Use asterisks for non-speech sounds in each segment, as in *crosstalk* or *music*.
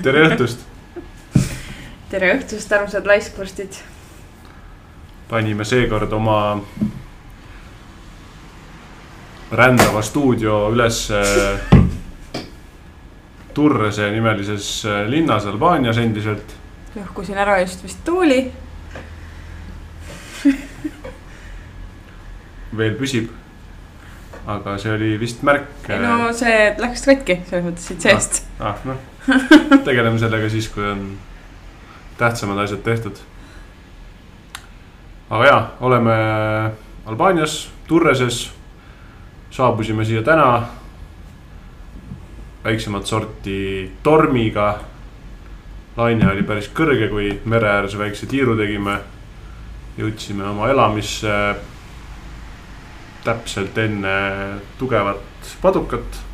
tere õhtust, tere õhtust, armsad laiskvorstid. panime seekord oma rändava stuudio üles Turrese nimelises linnas Albaanias endiselt. lõhkusin ära just vist tuuli. veel püsib. aga see oli vist märk. no see läks katki selles mõttes siit seest. ah noh, *laughs* tegeleme sellega siis, kui on tähtsamad asjad tehtud. aga jaa, oleme Albaanias, Turreses. saabusime siia täna väiksemat sorti tormiga. laine oli päris kõrge, kui mere ääres väikse tiiru tegime. jõudsime oma elamisse täpselt enne tugevat padukat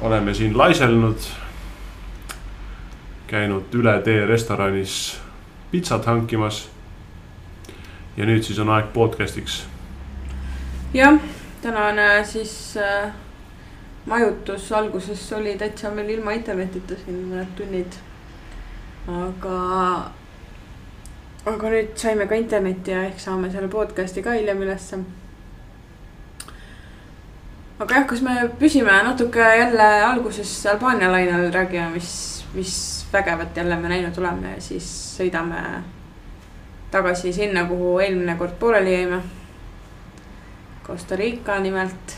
oleme siin laiselnud. käinud üle tee restoranis pitsat hankimas. ja nüüd siis on aeg podcast'iks. jah, tänane siis äh, majutus alguses oli täitsa meil ilma internetita siin mõned tunnid. aga, aga nüüd saime ka internetti ja ehk saame selle podcast'i ka hiljem ülesse. Aga jah, kas me püsime natuke jälle alguses Albaania lainel, räägime, mis, mis vägevat jälle me näinud oleme ja siis sõidame tagasi sinna, kuhu eelmine kord pooleli jäime. Costa Rica nimelt,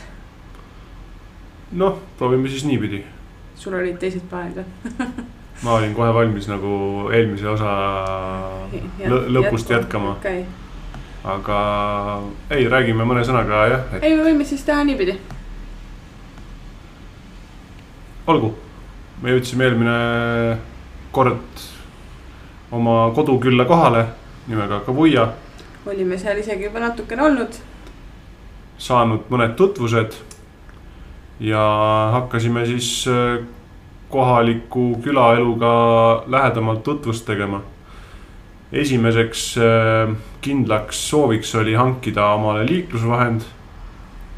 noh, proovime siis niipidi. sul olid teised plaanid või? *laughs* ma olin kohe valmis nagu eelmise osa lõ- lõpust jätkama, okei, aga ei, räägime mõne sõnaga jah, et ei, me võime siis teha niipidi. olgu. me jõudsime eelmine kord oma kodukülla kohale nimega Kavuia, olime seal isegi juba natukene olnud, saanud mõned tutvused ja hakkasime siis äh, kohaliku külaeluga lähedamalt tutvust tegema. esimeseks äh, kindlaks sooviks oli hankida omale liiklusvahend,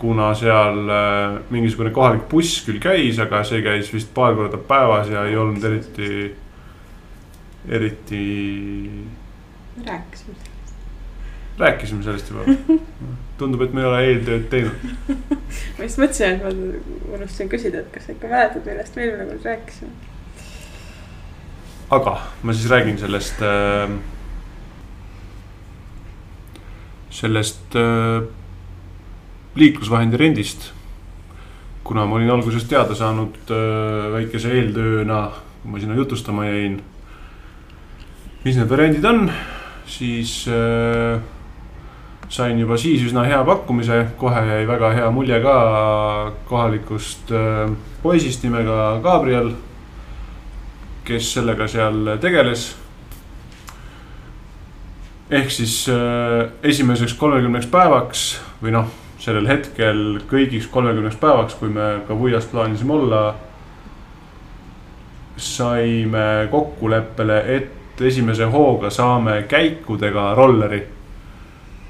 kuna seal äh, mingisugune kohalik buss küll käis, aga see käis vist paar korda päevas ja ei olnud eriti, eriti, rääkisime. rääkisime sellest juba. tundub, et me ei ole eeltööd teinud. *laughs* ma just mõtlesin, et ma unustasin küsida, et kas sa ikka mäletad, millest me eelmine kord rääkisime. aga ma siis räägin sellest äh,, sellest äh, liiklusvahendi rendist. kuna ma olin alguses teada saanud äh, väikese eeltööna, kui ma sinna jutustama jäin. mis need variandid on, siis äh, sain juba siis üsna hea pakkumise, kohe jäi väga hea mulje ka kohalikust äh, poisist nimega Gabriel kes sellega seal tegeles. ehk siis äh, esimeseks kolmekümneks päevaks või noh, sellel hetkel kõigiks kolmekümneks päevaks, kui me Kavuias plaanisime olla. saime kokkuleppele, et esimese hooga saame käikudega rolleri.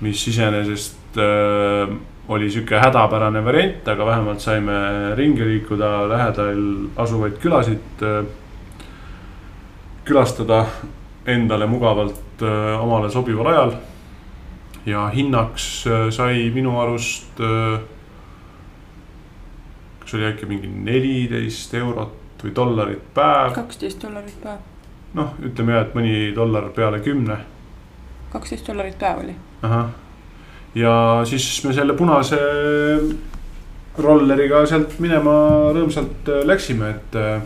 mis iseenesest äh, oli sihuke hädapärane variant, aga vähemalt saime ringi liikuda lähedal asuvaid külasid äh, külastada endale mugavalt öö, omale sobival ajal. Ja hinnaks öö, sai minu arust, kas oli äkki mingi neliteist eurot või dollarit päev, kaksteist dollarit päev, noh, ütleme jah, et mõni dollar peale kümne. kaksteist dollarit päev oli. ahah, ja siis me selle punase rolleriga sealt minema rõõmsalt äh, läksime, et äh,.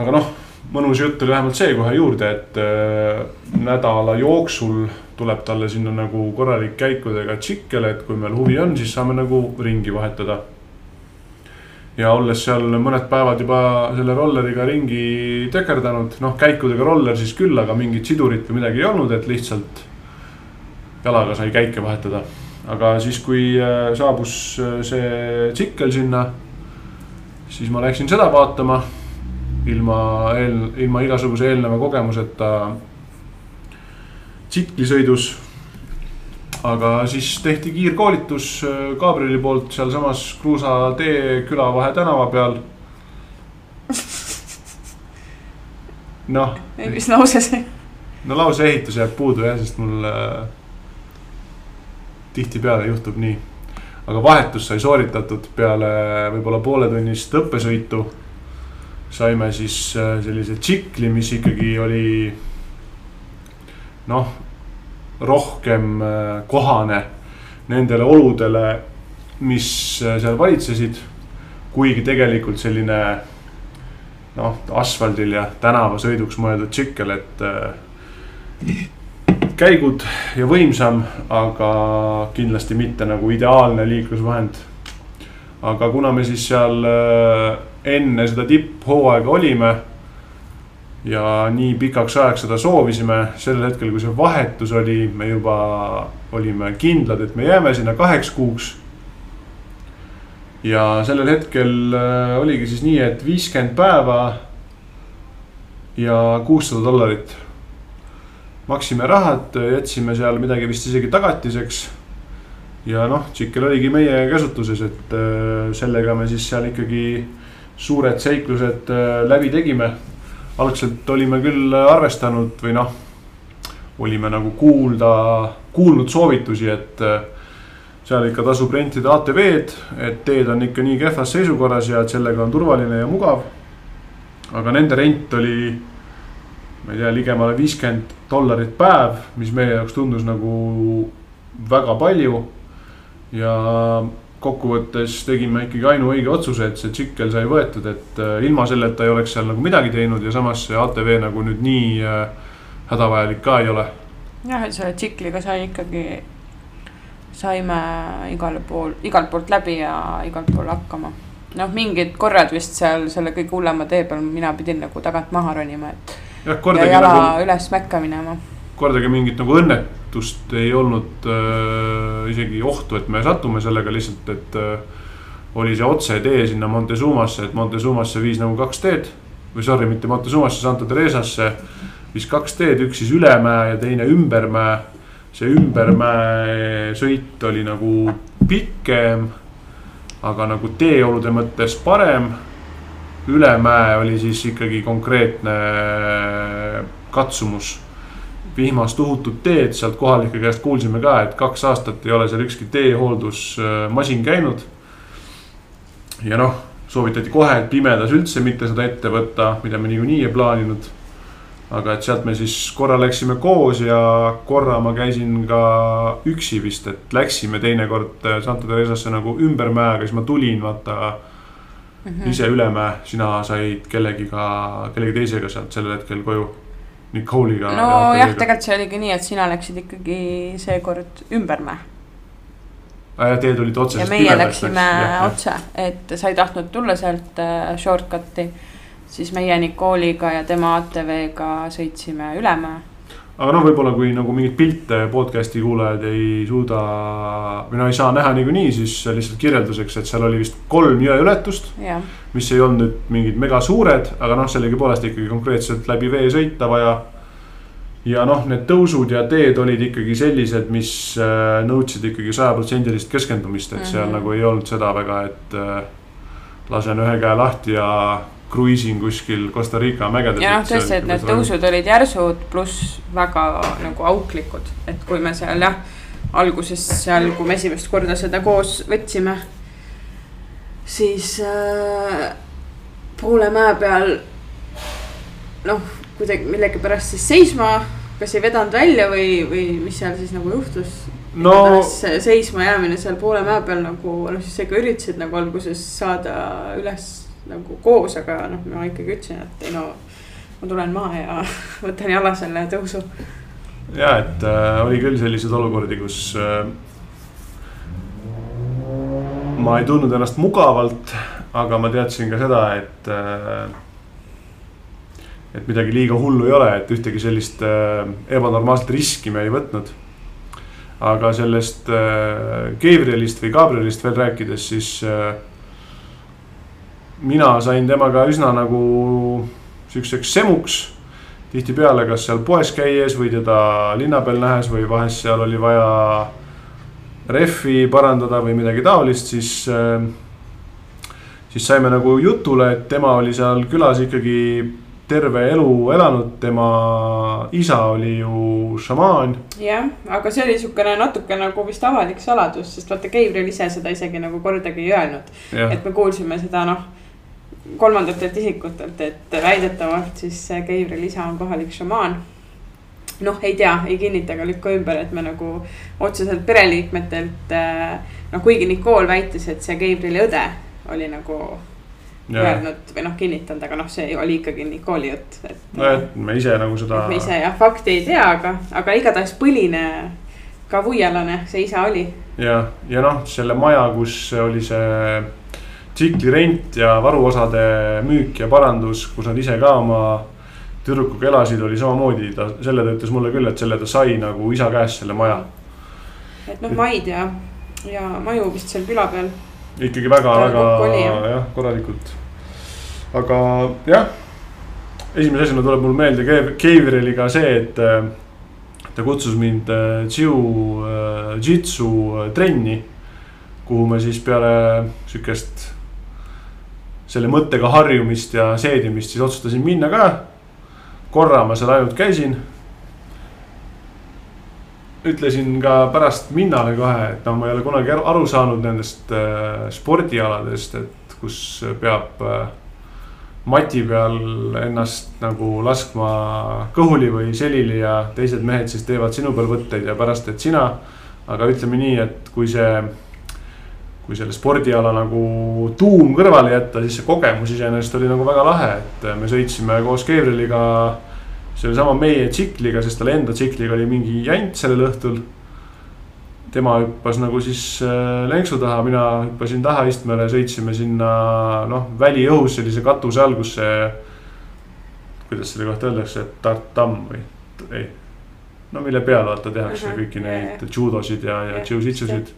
aga noh, mõnus jutt oli vähemalt see kohe juurde, et äh, nädala jooksul tuleb talle sinna nagu korralik käikudega tšikkel, et kui meil huvi on, siis saame nagu ringi vahetada. ja olles seal mõned päevad juba selle rolleriga ringi tökerdanud, noh käikudega roller siis küll, aga mingit sidurit või midagi ei olnud, et lihtsalt jalaga sai käike vahetada. aga siis, kui äh, saabus äh, see tsikkel sinna, siis ma läksin seda vaatama ilma eel, ilma igasuguse eelneva kogemuseta tsiklisõidus. aga siis tehti kiirkoolitus Gabrieli poolt sealsamas Kruusa tee Külavahe tänava peal. noh, mis lause see? no lause ehitus jääb puudu jah, sest mul äh, tihtipeale juhtub nii. aga vahetus sai sooritatud peale võib-olla pooletunnist õppesõitu. saime siis äh, sellise tsikli, mis ikkagi oli noh, rohkem äh, kohane nendele oludele, mis äh, seal valitsesid. kuigi tegelikult selline noh, asfaldil ja tänavasõiduks mõeldud tsikkel, et äh, käigud ja võimsam, aga kindlasti mitte nagu ideaalne liiklusvahend. aga kuna me siis seal enne seda tipphooaega olime ja nii pikaks ajaks seda soovisime, sellel hetkel, kui see vahetus oli, me juba olime kindlad, et me jääme sinna kaheks kuuks. ja sellel hetkel äh, oligi siis nii, et viiskümmend päeva ja kuussada dollarit maksime rahad, jätsime seal midagi vist isegi tagatiseks. ja noh, tšikkel oligi meie käsutuses, et äh, sellega me siis seal ikkagi suured seiklused äh, läbi tegime. Algselt olime küll arvestanud või noh, olime nagu kuulda, kuulnud soovitusi, et äh, seal ikka tasub rentida ATV-d, et teed on ikka nii kehvas seisukorras ja et sellega on turvaline ja mugav. aga nende rent oli ma ei tea, ligemale viiskümmend dollarit päev, mis meie jaoks tundus nagu väga palju. ja kokkuvõttes tegime ikkagi ainuõige otsuse, et see tsikkel sai võetud, et äh, ilma selleta ei oleks seal nagu midagi teinud ja samas see ATV nagu nüüd nii äh, hädavajalik ka ei ole. jah, et selle tsikliga sai ikkagi, saime igale pool, igalt poolt läbi ja igalt pool hakkama. noh, mingid korrad vist seal selle kõige hullema tee peal mina pidin nagu tagant maha ronima, et jah, ja kordagi jala nagu, üles mäkka minema. Kordagi mingit nagu õnnetust ei olnud äh, isegi ohtu, et me satume sellega lihtsalt, et äh, oli see otsetee sinna Montezumasse, et Montezumasse viis nagu kaks teed või sorry, mitte Montezumasse, Santa Teresasse viis kaks teed, üks siis ülemäe ja teine ümbermäe. see ümbermäe sõit oli nagu pikem, aga nagu teeolude mõttes parem. ülemäe oli siis ikkagi konkreetne katsumus. Vihmast uhutut teed, sealt kohalike käest kuulsime ka, et kaks aastat ei ole seal ükski teehooldusmasin käinud. ja noh, soovitati kohe, et pimedas üldse mitte seda ette võtta, mida me niikuinii ei plaaninud aga et sealt me siis korra läksime koos ja korra ma käisin ka üksi vist, et läksime teinekord Santa Teresasse nagu ümber mäega, siis ma tulin vaata Mhm. ise üle mäe, sina said kellegiga, kellegi teisega sealt sellel hetkel koju. Nicole'iga. nojah, tegelikult see oligi nii, et sina läksid ikkagi seekord ümbermäe tegelikult. Teed olid ja otseselt meie läksime otse, et sa ei tahtnud tulla sealt äh, shortcut'i. siis meie Nicole'iga ja tema ATV-ga sõitsime Ülemäe. Aga noh, võib-olla kui nagu mingeid pilte podcast'i kuulajad ei suuda või no ei saa näha niikuinii, siis lihtsalt kirjelduseks, et seal oli vist kolm jõeületust jah, mis ei olnud nüüd mingid mega suured, aga noh, sellegipoolest ikkagi konkreetselt läbi vee sõita vaja. ja noh, need tõusud ja teed olid ikkagi sellised, mis äh, nõudsid ikkagi sajaprotsendilist keskendumist, et seal Mhm. nagu ei olnud seda väga, et äh, lasen ühe käe lahti ja kruiisin kuskil Costa Rica mägedes. ja noh, tõesti, et need. tõusud olid järsud, pluss väga nagu auklikud, et kui me seal jah, alguses seal, kui me esimest korda seda koos võtsime, siis äh, poole mäe peal noh, kuidagi millegipärast siis seisma, kas ei vedanud välja või, või mis seal siis nagu juhtus no seisma jäämine seal poole mäe peal nagu noh, siis sa ikka üritasid nagu alguses saada üles nagu koos, aga noh, ma ikkagi ütlesin, et ei no. ma tulen maha ja *laughs* võtan jala selle tõusu. ja et äh, oli küll selliseid olukordi, kus äh, ma ei tundnud ennast mugavalt, aga ma teadsin ka seda, et äh, et midagi liiga hullu ei ole, et ühtegi sellist äh, ebanormaalset riski me ei võtnud. aga sellest äh, Gabrielist või Gabrielist veel rääkides, siis äh, mina sain temaga üsna nagu siukseks semuks tihtipeale, kas seal poes käies või teda linna peal nähes või vahest seal oli vaja rehvi parandada või midagi taolist, siis. siis saime nagu jutule, et tema oli seal külas ikkagi terve elu elanud, tema isa oli ju šamaan. jah, aga see oli niisugune natuke nagu vist avalik saladus, sest vaata, Gabriel ise seda isegi nagu kordagi ei öelnud. et me kuulsime seda noh, kolmandatelt isikutelt, et väidetavalt siis Gabriel isa on kohalik šamaan noh, ei tea, ei kinnita ega lükka ümber, et me nagu otseselt pereliikmetelt. noh, kuigi Nicole väitis, et see Gabrieli õde oli nagu öelnud või noh, kinnitanud, aga noh, see oli ikkagi Nicole'i jutt, et. no et me ise nagu seda. me ise jah, fakti ei tea, aga, aga igatahes põline ka vuialane see isa oli. ja, ja noh, selle maja, kus oli see tsikli rent ja varuosade müük ja parandus, kus nad ise ka oma tüdrukuga elasid, oli samamoodi, ta, selle ta ütles mulle küll, et selle ta sai nagu isa käest, selle maja. et noh, maid ja, ja maju vist seal küla peal ikkagi väga, väga jah, korralikult. aga jah, esimese asjana tuleb mul meelde Keivrilliga see, et äh, ta kutsus mind äh, jiu-jitsu äh, trenni, kuhu me siis peale sihukest selle mõttega harjumist ja seedimist siis otsustasin minna ka. korra ma seal ainult käisin ütlesin ka pärast Minnale kohe, et noh, ma ei ole kunagi aru saanud nendest äh, spordialadest, et kus peab äh, mati peal ennast nagu laskma kõhuli või selili ja teised mehed siis teevad sinu peal võtteid ja pärast teed sina. aga ütleme nii, et kui see, kui selle spordiala nagu tuum kõrvale jätta, siis see kogemus iseenesest oli nagu väga lahe, et me sõitsime koos Gabrieliga sellesama meie tsikliga, sest tal enda tsikliga oli mingi jant sellel õhtul. tema hüppas nagu siis äh, lenksu taha, mina hüppasin tahaistmele, sõitsime sinna noh, väliõhus sellise katuse all, kus see. kuidas selle kohta öeldakse, tartamm või ei, no mille peal vaata tehakse uh -huh. kõiki neid judosid ja, ja jiu-jitsusid.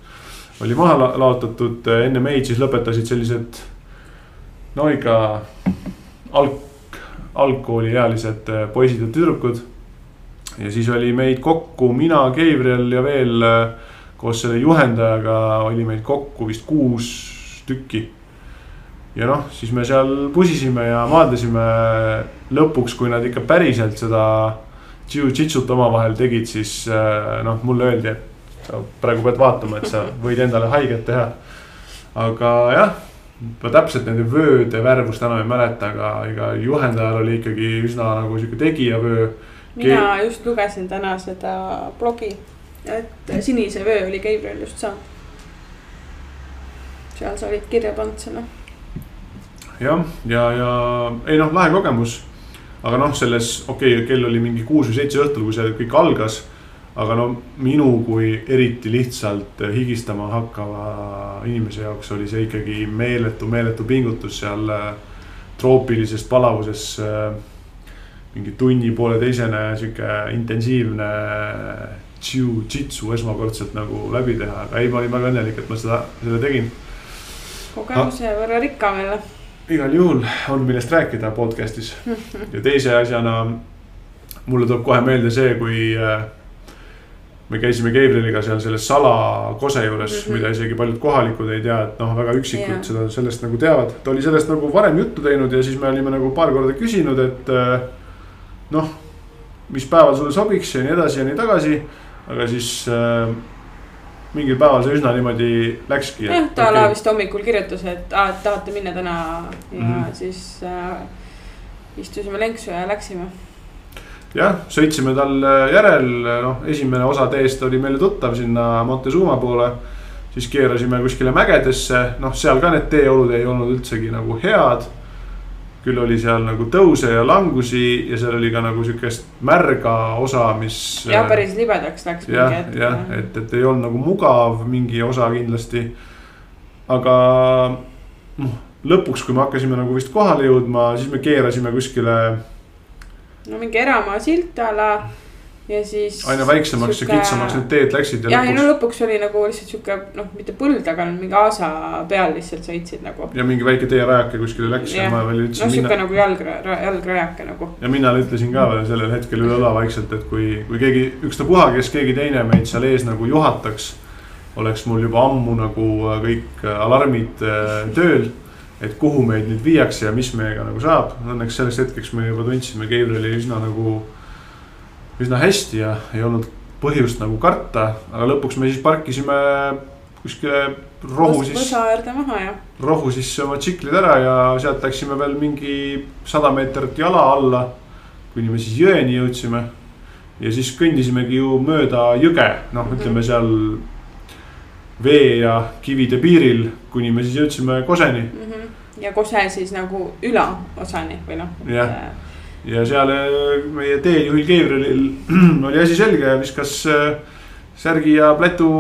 Oli maha laotatud, enne meid siis lõpetasid sellised no ikka alg algkooliealised äh, poisid ja tüdrukud. ja siis oli meid kokku mina, Gabriel ja veel äh, koos selle juhendajaga oli meid kokku vist kuus tükki. ja noh, siis me seal pusisime ja maadlesime. lõpuks, kui nad ikka päriselt seda jiu-jitsut omavahel tegid, siis äh, noh, mulle öeldi, et praegu pead vaatama, et sa võid endale haiget teha. aga jah ma täpselt nende vööde värvust enam ei mäleta, aga ega juhendajal oli ikkagi üsna nagu sihuke tegijavöö. mina Ke... just lugesin täna seda blogi, et sinise vöö oli Gabriel just saanud. seal sa olid kirja pannud selle. jah, ja, ja, ja ei noh, lahe kogemus. aga noh, selles okei okay,, kell oli mingi kuus või seitse õhtul, kui see kõik algas aga no minu kui eriti lihtsalt higistama hakkava inimese jaoks oli see ikkagi meeletu, meeletu pingutus seal äh, troopilises palavuses. Äh, mingi tunni-pooleteisene sihuke intensiivne jiu-jitsu esmakordselt nagu läbi teha, aga ei, ma olin väga õnnelik, et ma seda, seda tegin. kogemuse ah. võrra rikkam jälle. igal juhul on, millest rääkida podcast'is *laughs* ja teise asjana mulle tuleb kohe meelde see, kui me käisime Gabrieliga seal selles salakose juures mm, -hmm. mida isegi paljud kohalikud ei tea, et noh, väga üksikud yeah. seda sellest nagu teavad. ta oli sellest nagu varem juttu teinud ja siis me olime nagu paar korda küsinud, et äh, noh, mis päeval sulle sobiks ja nii edasi ja nii tagasi. aga siis äh, mingil päeval see üsna niimoodi läkski. jah, ta okay. vist hommikul kirjutas, et aa, et tahate minna täna ja mm -hmm. siis äh, istusime lenksu ja läksime jah, sõitsime tal järel, noh, esimene osa teest oli meile tuttav sinna Montezuma poole. siis keerasime kuskile mägedesse, noh, seal ka need teeolud ei olnud üldsegi nagu head. küll oli seal nagu tõuse ja langusi ja seal oli ka nagu sihukest märga osa, mis. jah, päris libedaks läks. jah, jah, et, et ei olnud nagu mugav mingi osa kindlasti. aga noh, lõpuks, kui me hakkasime nagu vist kohale jõudma, siis me keerasime kuskile no mingi eramaa silt ala ja siis. aina väiksemaks süke... ja kitsamaks need teed läksid ja, ja no lõpuks oli nagu lihtsalt sihuke noh, mitte põld, aga mingi aasa peal lihtsalt sõitsid nagu. ja mingi väike teerajake kuskile läks ja, ja ma veel ütlesin. noh, sihuke minna... nagu jalgra-, jalgrajake nagu. ja mina ütlesin ka veel sellel hetkel üle õla vaikselt, et kui, kui keegi, ükstapuha, kes keegi teine meid seal ees nagu juhataks. oleks mul juba ammu nagu kõik alarmid äh, tööl et kuhu meid nüüd viiakse ja mis meiega nagu saab. Õnneks selleks hetkeks me juba tundsime Gabrieli üsna nagu, üsna hästi ja ei olnud põhjust nagu karta, aga lõpuks me siis parkisime kuskile rohu siis. võsa äärde maha ja. rohu sisse oma tsiklid ära ja sealt läksime veel mingi sada meetrit jala alla. kuni me siis jõeni jõudsime. ja siis kõndisimegi ju mööda jõge, noh, ütleme mhm. seal vee ja kivide piiril, kuni me siis jõudsime Koseni mm. -hmm. Ja Kose siis nagu ülaosani või noh. jah, ja seal äh, meie teejuhil Gabrielil *clears throat* oli asi selge, viskas äh, särgi ja plätu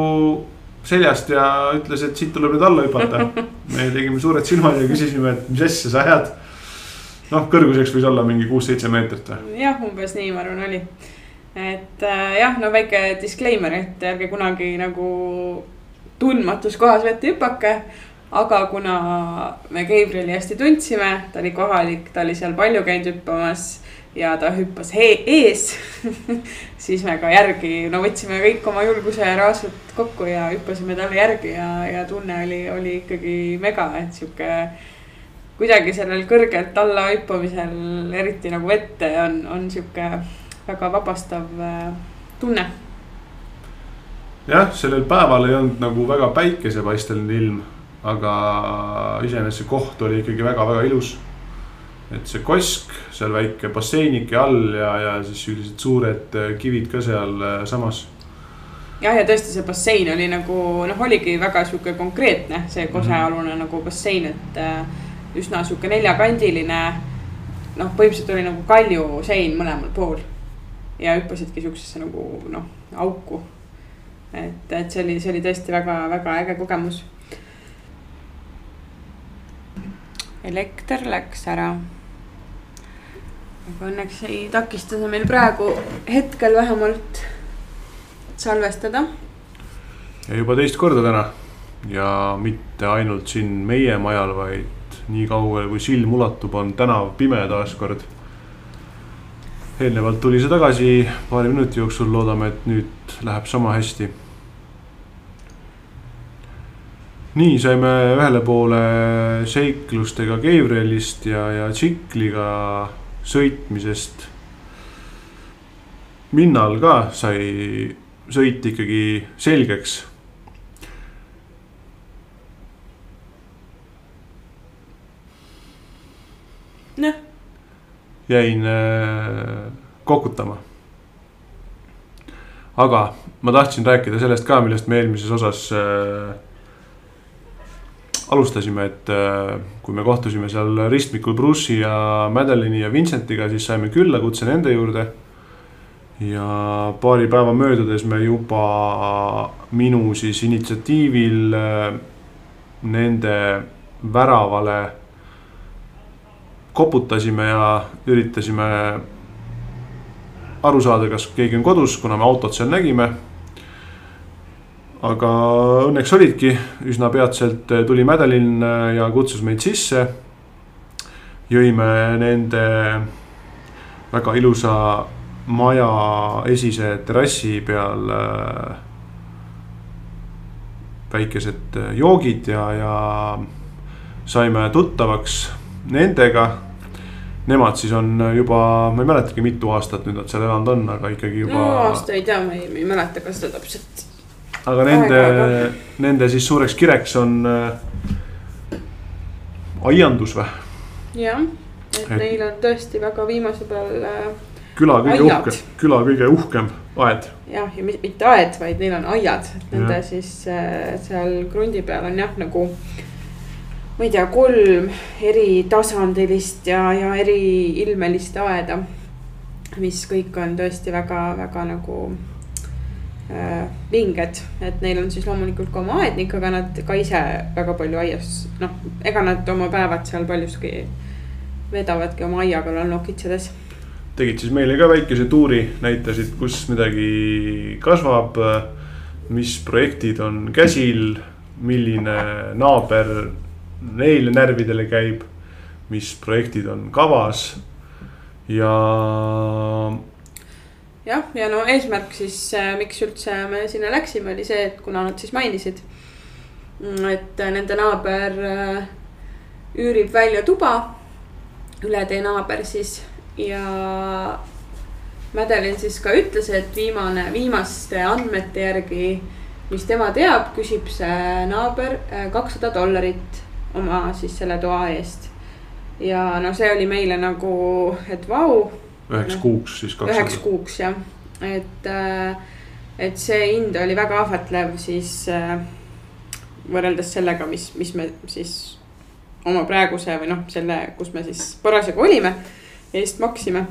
seljast ja ütles, et siit tuleb nüüd alla hüpata. *laughs* me tegime suured silmad ja küsisime, et mis asja sa ajad. noh, kõrguseks võis olla mingi kuus-seitse meetrit või? jah, umbes nii, ma arvan, oli. et äh, jah, no väike disclaimer, et ärge kunagi nagu tundmatus kohas vette hüpake. Aga kuna me Gabrieli hästi tundsime, ta oli kohalik, ta oli seal palju käinud hüppamas ja ta hüppas ees *laughs* siis me ka järgi, no võtsime kõik oma julguse ja raasud kokku ja hüppasime talle järgi ja, ja tunne oli, oli ikkagi mega, et sihuke. kuidagi sellel kõrgelt alla hüppamisel, eriti nagu vette on, on sihuke väga vabastav äh, tunne. jah, sellel päeval ei olnud nagu väga päikesepaisteline ilm, aga iseenesest see koht oli ikkagi väga-väga ilus et see kosk, seal väike basseinike all ja, ja siis sellised suured äh, kivid ka sealsamas. Äh, jah, ja tõesti, see bassein oli nagu noh, oligi väga sihuke konkreetne, see kosealune mm -hmm. nagu bassein, et äh, üsna sihuke neljakandiline. noh, põhimõtteliselt oli nagu kaljusein mõlemal pool ja hüppasidki siuksesse nagu noh, auku. et, et see oli, see oli tõesti väga-väga äge kogemus. Elekter läks ära aga õnneks ei takista see meil praegu hetkel vähemalt salvestada. ja juba teist korda täna ja mitte ainult siin meie majal, vaid nii kaugel kui silm ulatub, on tänav pime taaskord. eelnevalt tuli see tagasi paari minuti jooksul, loodame, et nüüd läheb sama hästi. Nii saime ühele poole seiklustega Gabrielist ja, ja tsikliga sõitmisest. minnal ka sai sõit ikkagi selgeks. noh. jäin äh, kokutama. aga ma tahtsin rääkida sellest ka, millest me eelmises osas äh, alustasime, et äh, kui me kohtusime seal ristmikul Bruce'i ja Madeline'i ja Vincentiga, siis saime külla kutse nende juurde. ja paari päeva möödudes me juba minu siis initsiatiivil äh, nende väravale koputasime ja üritasime aru saada, kas keegi on kodus, kuna me autot seal nägime aga õnneks olidki, üsna peatselt tuli Madeline äh, ja kutsus meid sisse. jõime nende väga ilusa maja esise terrassi peal äh, väikesed joogid ja, ja saime tuttavaks nendega. Nemad siis on juba, ma ei mäletagi, mitu aastat nüüd nad seal elanud on, aga ikkagi juba. aastaid ja ma ei, ma ei mäleta ka seda täpselt aga nende, nende siis suureks kireks on äh, aiandus või? jah, et, et neil on tõesti väga viimase peal äh, küla kõige uhkem, küla kõige uhkem aed. jah, ja mitte aed, vaid neil on aiad, nende ja. siis äh, seal krundi peal on jah, nagu. ma ei tea, kolm eritasandilist ja, ja eriilmelist aeda. mis kõik on tõesti väga-väga nagu vinged, et neil on siis loomulikult ka oma aednik, aga nad ka ise väga palju aias, noh, ega nad oma päevad seal paljuski vedavadki oma aia kallal nokitsedes. tegid siis meile ka väikese tuuri, näitasid, kus midagi kasvab, mis projektid on käsil, milline naaber neile närvidele käib, mis projektid on kavas ja jah, ja no eesmärk siis, äh, miks üldse me sinna läksime, oli see, et kuna nad siis mainisid. Mm, et nende naaber äh, üürib välja tuba, üle tee naaber siis ja Madeline siis ka ütles, et viimane, viimaste andmete järgi, mis tema teab, küsib see naaber äh, kakssada dollarit oma siis selle toa eest. ja no see oli meile nagu, et vau. Üheks no, kuuks siis kakssada. üheks kuuks jah, et, äh, et see hind oli väga ahvatlev siis äh, võrreldes sellega, mis, mis me siis oma praeguse või noh, selle, kus me siis parasjagu olime eest maksime,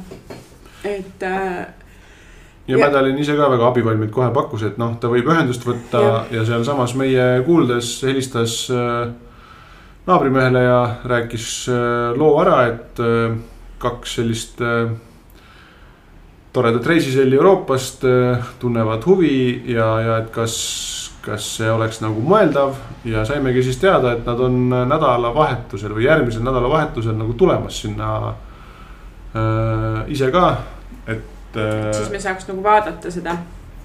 et äh, ja, ja Madalin ise ka väga abivalmid kohe pakkus, et noh, ta võib ühendust võtta ja, ja sealsamas meie kuuldes helistas naabrimehele ja rääkis loo ära, et kaks sellist toredat reisiselli Euroopast äh, tunnevad huvi ja, ja et kas, kas see oleks nagu mõeldav. ja saimegi siis teada, et nad on nädalavahetusel või järgmisel nädalavahetusel nagu tulemas sinna äh, ise ka, et äh,. siis me saaks nagu vaadata seda.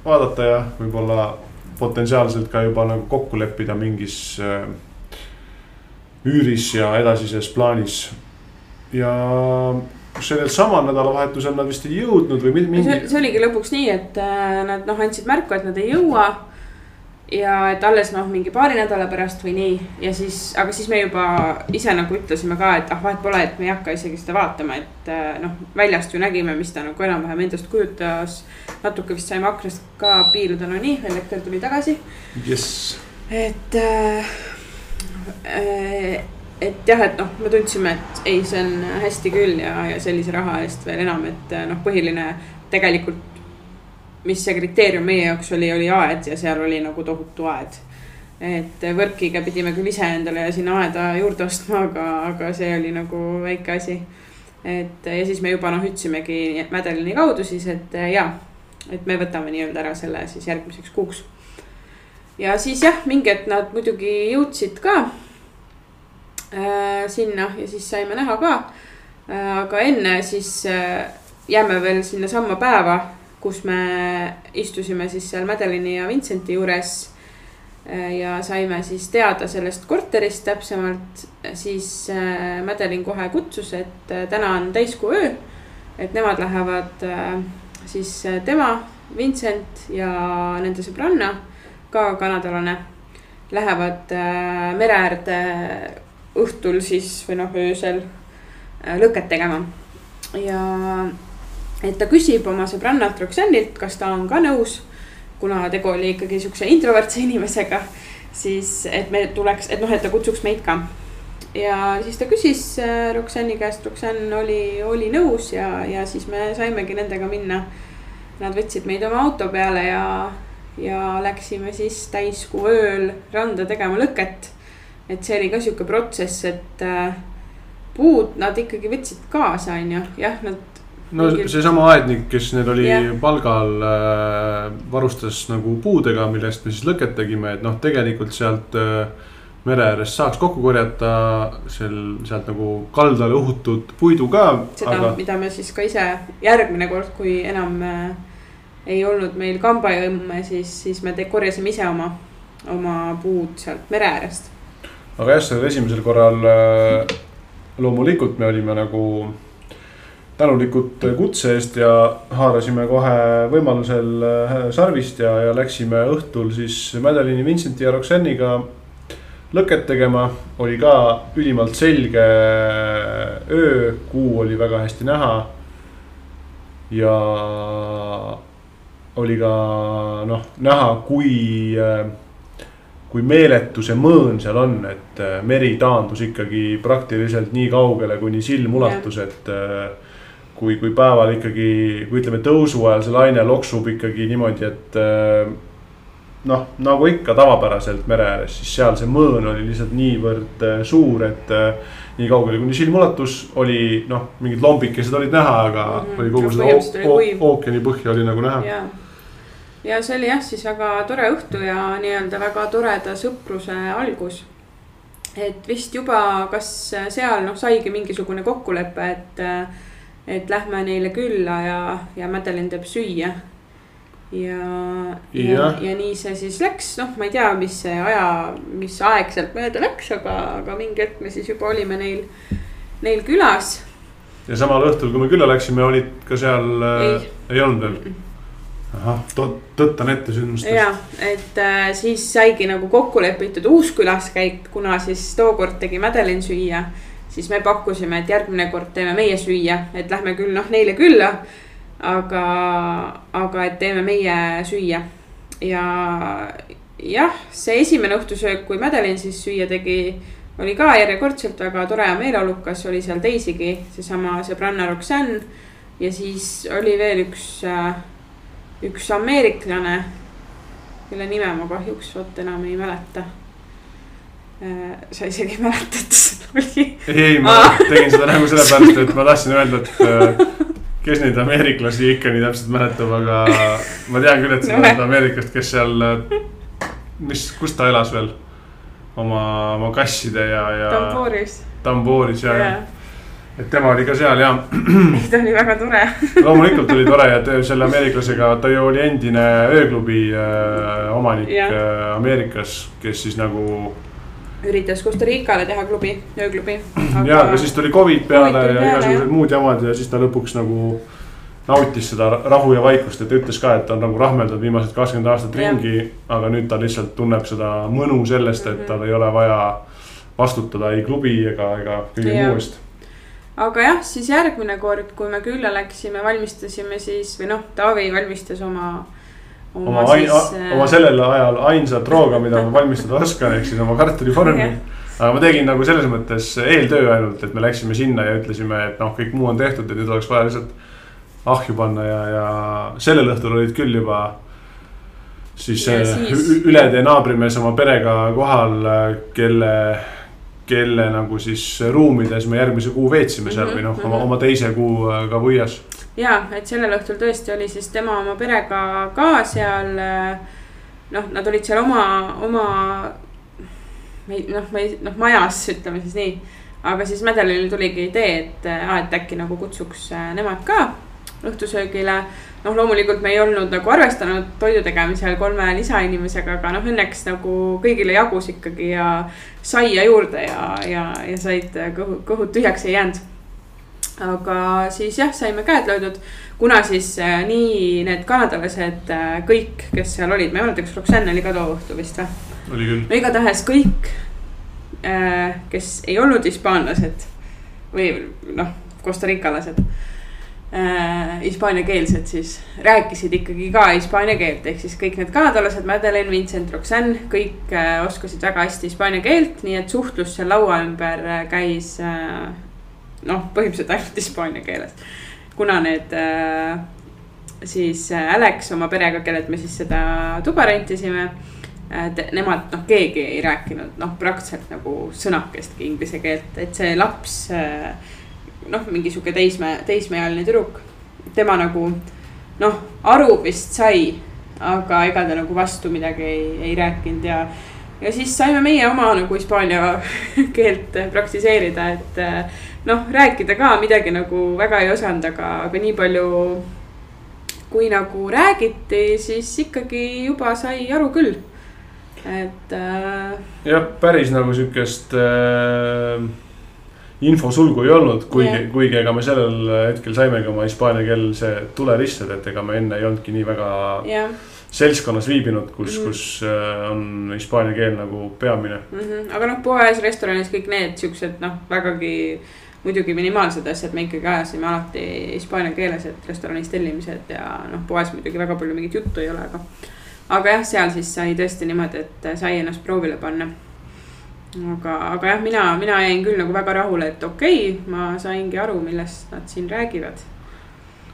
vaadata ja võib-olla potentsiaalselt ka juba nagu kokku leppida mingis äh, üüris ja edasises plaanis. ja sellel samal nädalavahetusel nad vist ei jõudnud või mingi. see oligi lõpuks nii, et äh, nad noh, andsid märku, et nad ei jõua ja et alles noh, mingi paari nädala pärast või nii ja siis, aga siis me juba ise nagu ütlesime ka, et ah, vahet pole, et me ei hakka isegi seda vaatama, et äh, noh, väljast ju nägime, mis ta nagu enam-vähem endast kujutas. natuke vist saime aknast ka piiluda, no nii, elekter tuli tagasi yes.. et äh,, äh, et jah, et noh, me tundsime, et ei, see on hästi küll ja, ja sellise raha eest veel enam, et noh, põhiline tegelikult mis see kriteerium meie jaoks oli, oli aed ja seal oli nagu tohutu aed. et võrkiga pidime küll ise endale sinna aeda juurde ostma, aga, aga see oli nagu väike asi. et ja siis me juba noh, ütlesimegi Madelini kaudu siis, et ja, et me võtame nii-öelda ära selle siis järgmiseks kuuks. ja siis jah, mingi hetk nad muidugi jõudsid ka sinna ja siis saime näha ka äh,. aga enne siis äh, jääme veel sinnasamma päeva kus me istusime siis seal Madelini ja Vincenti juures. Äh, ja saime siis teada sellest korterist täpsemalt, siis äh, Madelin kohe kutsus, et äh, täna on täiskuu öö. et nemad lähevad siis tema, Vincent ja nende sõbranna, ka kanadalane, lähevad mere äärde õhtul siis või noh, öösel lõket tegema ja et ta küsib oma sõbrannalt Roxannilt, kas ta on ka nõus, kuna tegu oli ikkagi siukse introvertse inimesega, siis et me tuleks, et noh, et ta kutsuks meid ka. ja siis ta küsis äh, Roxanni käest, Roxann oli, oli nõus ja, ja siis me saimegi nendega minna. Nad võtsid meid oma auto peale ja, ja läksime siis täiskuu ööl randa tegema lõket. Et see oli ka sihuke protsess, et äh, puud nad ikkagi võtsid kaasa, on ju, jah, nad no seesama aednik, kes neil oli yeah. palgal äh,, varustas nagu puudega, millest me siis lõket tegime, et noh, tegelikult sealt äh, mere äärest saaks kokku korjata seal, sealt nagu kaldale uhutud puidu ka. seda aga..., mida me siis ka ise järgmine kord, kui enam äh, ei olnud meil kambajõmme, siis, siis me korjasime ise oma, oma puud sealt mere äärest. Aga jah, sellel esimesel korral äh, loomulikult me olime nagu tänulikud kutse eest ja haarasime kohe võimalusel äh, sarvist ja, ja läksime õhtul siis Madeline, Vincenti ja Roxanne'iga lõket tegema. oli ka ülimalt selge öö, kuu oli väga hästi näha. ja oli ka noh, näha, kui, äh, kui meeletu see mõõn seal on, et äh, meri taandus ikkagi praktiliselt nii kaugele, kuni silm ulatus, et kui, kui päeval ikkagi, kui ütleme tõusu ajal see laine loksub ikkagi niimoodi, et äh, noh, nagu ikka tavapäraselt mere ääres, siis seal see mõõn oli lihtsalt niivõrd äh, suur, et äh, nii kaugele kuni silm ulatus oli noh, mingid lombikesed olid näha, aga mm -hmm. oli kogu seda ookeani põhja oli nagu näha. Ja see oli jah, siis väga tore õhtu ja nii-öelda väga toreda sõpruse algus. et vist juba, kas seal noh, saigi mingisugune kokkulepe, et et lähme neile külla ja, ja Madeline teeb süüa. ja, ja, ja nii see siis läks, noh, ma ei tea, mis see aja, mis aeg sealt mööda läks, aga, aga mingi hetk me siis juba olime neil, neil külas. ja samal õhtul, kui me külla läksime, olid ka seal, Ei. ei olnud veel? Ahah, tõttan ette sündmustest. ja, et äh, siis saigi nagu kokku lepitud uus külaskäik, kuna siis tookord tegi Madeline süüa. siis me pakkusime, et järgmine kord teeme meie süüa, et lähme küll noh neile külla. aga, aga et teeme meie süüa ja jah, see esimene õhtusöök, kui Madeline siis süüa tegi, oli ka järjekordselt väga tore ja meeleolukas, oli seal teisigi, seesama sõbranna Roxanne. ja siis oli veel üks äh, üks ameeriklane, kelle nime ma kahjuks vot enam ei mäleta. sa isegi ei mäleta, et see oli. ei, ma tegin seda nagu sellepärast, et ma tahtsin öelda, et äh, *laughs* kes neid ameeriklasi ikka nii täpselt mäletab, aga ma tean küll, et sa No. oled Ameerikast, kes seal, mis, kus ta elas veel? oma, oma kasside ja, ja Tamboris. tambooris ja, ja jah, et tema oli ka seal ja *clears throat* ta oli väga tore. *laughs* loomulikult oli tore ja selle ameeriklasega, ta ju oli endine ööklubi äh, omanik Jah. äh, Ameerikas, kes siis nagu. üritas Costa Ricale teha klubi, ööklubi. ja, aga siis tuli Covid peale Covid ja igasugused jah. muud jamad ja siis ta lõpuks nagu nautis seda rahu ja vaikust, et ütles ka, et ta on nagu rahmeldanud viimased kakskümmend aastat Jah. ringi. aga nüüd ta lihtsalt tunneb seda mõnu sellest, et Mhm. tal ei ole vaja vastutada ei klubi ega, ega kõige muu eest. Aga jah, siis järgmine kord, kui me külla läksime, valmistasime siis või noh, Taavi valmistas oma. oma, äh, oma sellel ajal ainsat rooga, mida ma valmistada oskan, ehk siis oma kartulivormi Jah. aga ma tegin nagu selles mõttes eeltöö ainult, et me läksime sinna ja ütlesime, et noh, kõik muu on tehtud ja nüüd oleks vaja lihtsalt ahju panna ja, ja sellel õhtul olid küll juba. siis, äh, siis- ületee naabrimees oma perega kohal, kelle, kelle nagu siis ruumides me järgmise kuu veetsime seal või noh, oma, Mhm, oma teise kuu äh, ka Võias. ja, et sellel õhtul tõesti oli siis tema oma perega ka seal. noh, nad olid seal oma, oma. noh, ma ei, noh majas, ütleme siis nii. aga siis Madelinil tuligi idee, et, et äkki nagu kutsuks äh, nemad ka õhtusöögile. Noh, loomulikult me ei olnud nagu arvestanud toidu tegemisel kolme lisainimesega, aga noh, õnneks nagu kõigile jagus ikkagi ja saia juurde ja, ja, ja said kõhu, kõhud tühjaks ei jäänud aga siis jah, saime käed löödud, kuna siis äh, nii need kanadalased äh, kõik, kes seal olid, ma ei mäleta, kas Roxanne oli ka too õhtu vist või? oli küll. no igatahes kõik äh,, kes ei olnud hispaanlased või noh, kostarikalased. Hispaaniakeelsed siis rääkisid ikkagi ka hispaania keelt, ehk siis kõik need kanadalased, Madeleine, Vincent, Roxanne, kõik äh, oskasid väga hästi hispaania keelt, nii et suhtlus seal laua ümber äh, käis äh, noh, põhimõtteliselt ainult hispaania keeles. kuna need äh, siis äh, Alex oma perega, kellelt me siis seda tuba rentisime et nemad noh, keegi ei rääkinud noh, praktiliselt nagu sõnakestki inglise keelt, et see laps. Noh, mingi sihuke teisme, teismeealine tüdruk, tema nagu noh, aru vist sai, aga ega ta nagu vastu midagi ei, ei rääkinud ja. ja siis saime meie oma nagu hispaania *laughs* keelt praktiseerida, et noh, rääkida ka midagi nagu väga ei osanud, aga, aga nii palju kui nagu räägiti, siis ikkagi juba sai aru küll et äh.... jah, päris nagu sihukest äh, infosulgu ei olnud, kuigi yeah., kuigi ega me sellel hetkel saimegi oma hispaaniakeelse tule ristada, et ega me enne ei olnudki nii väga jah seltskonnas viibinud, kus mm, -hmm. kus äh, on hispaania keel nagu peamine. mm. -hmm. aga noh, poes, restoranis kõik need siuksed noh, vägagi muidugi minimaalsed asjad me ikkagi ajasime alati hispaania keeles, et restoranis tellimised ja noh, poes muidugi väga palju mingit juttu ei ole, aga. aga jah, seal siis sai tõesti niimoodi, et sai ennast proovile panna. Aga, aga jah, mina, mina jäin küll nagu väga rahule, et okei okay,, ma saingi aru, millest nad siin räägivad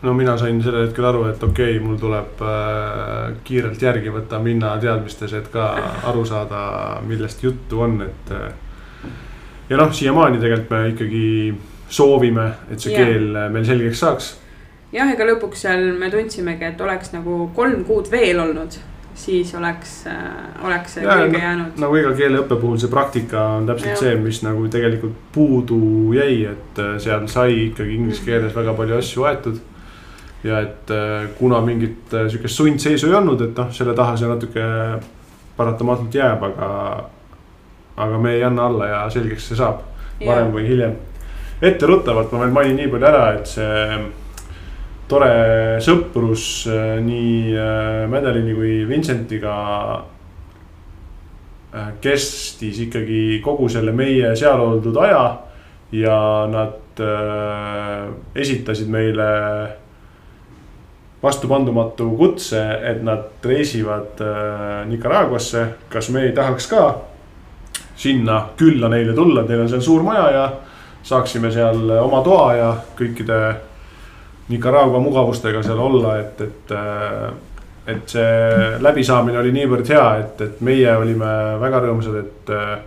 no mina sain sellel hetkel aru, et okei okay,, mul tuleb äh, kiirelt järgi võtta, minna teadmistes, et ka aru saada, millest juttu on, et äh,. ja noh, siiamaani tegelikult me ikkagi soovime, et see Jah. keel äh, meil selgeks saaks jah, ega lõpuks seal me tundsimegi, et oleks nagu kolm kuud veel olnud, siis oleks äh,, oleks see Ja, külge jäänud. nagu iga keeleõppe puhul see praktika on täpselt Jah. see, mis nagu tegelikult puudu jäi, et äh, seal sai ikkagi inglise keeles väga palju asju aetud. ja et äh, kuna mingit sihukest sundseisu ei olnud, et noh, selle taha see natuke paratamatult jääb, aga, aga me ei anna alla ja selgeks see saab, varem või hiljem. etteruttavalt ma veel mainin nii palju ära, et see tore sõprus äh, nii Madelini kui Vincentiga kestis ikkagi kogu selle meie seal oldud aja ja nad äh, esitasid meile vastupandumatu kutse, et nad reisivad äh, Nicaraguasse. kas me ei tahaks ka sinna külla neile tulla, teil on seal suur maja ja saaksime seal oma toa ja kõikide Nicaragua mugavustega seal olla, et, et äh, et see läbisaamine oli niivõrd hea, et, et meie olime väga rõõmsad, et äh,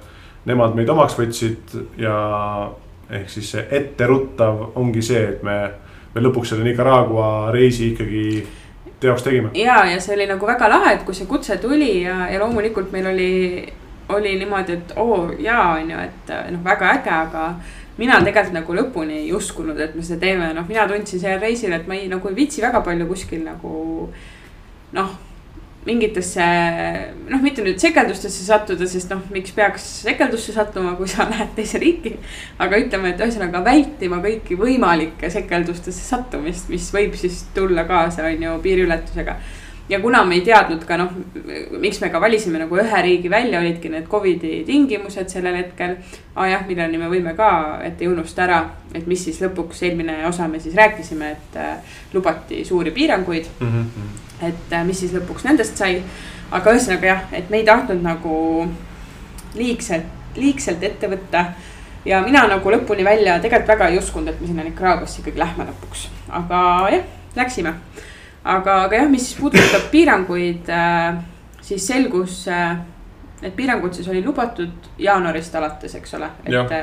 nemad meid omaks võtsid ja ehk siis see etteruttav ongi see, et me, me lõpuks selle Nicaragua reisi ikkagi teoks tegime. ja, ja see oli nagu väga lahe, et kui see kutse tuli ja, ja loomulikult meil oli, oli niimoodi, et oo oh, jaa, on ju, et noh, väga äge, aga mina tegelikult nagu lõpuni ei uskunud, et me seda teeme, noh, mina tundsin sellel reisil, et ma ei, nagu ei viitsi väga palju kuskil nagu noh mingitesse noh, mitte nüüd sekeldustesse sattuda, sest noh, miks peaks sekeldusse sattuma, kui sa *laughs* lähed teise riiki. aga ütleme, et ühesõnaga vältima kõiki võimalikke sekeldustesse sattumist, mis võib siis tulla kaasa, on ju, piiriületusega. Ja kuna me ei teadnud ka noh, miks me ka valisime nagu ühe riigi välja, olidki need Covidi tingimused sellel hetkel. aa ah, jah, milleni me võime ka, et ei unusta ära, et mis siis lõpuks eelmine osa me siis rääkisime, et äh, lubati suuri piiranguid mm. -hmm et äh, mis siis lõpuks nendest sai. aga ühesõnaga jah, et me ei tahtnud nagu liigselt, liigselt ette võtta. ja mina nagu lõpuni välja tegelikult väga ei uskunud, et me sinna Nicaraguasse ikkagi lähme lõpuks, aga jah, läksime. Aga, aga jah, mis siis puudutab piiranguid, äh, siis selgus need piirangud siis oli lubatud jaanuarist alates, eks ole. et,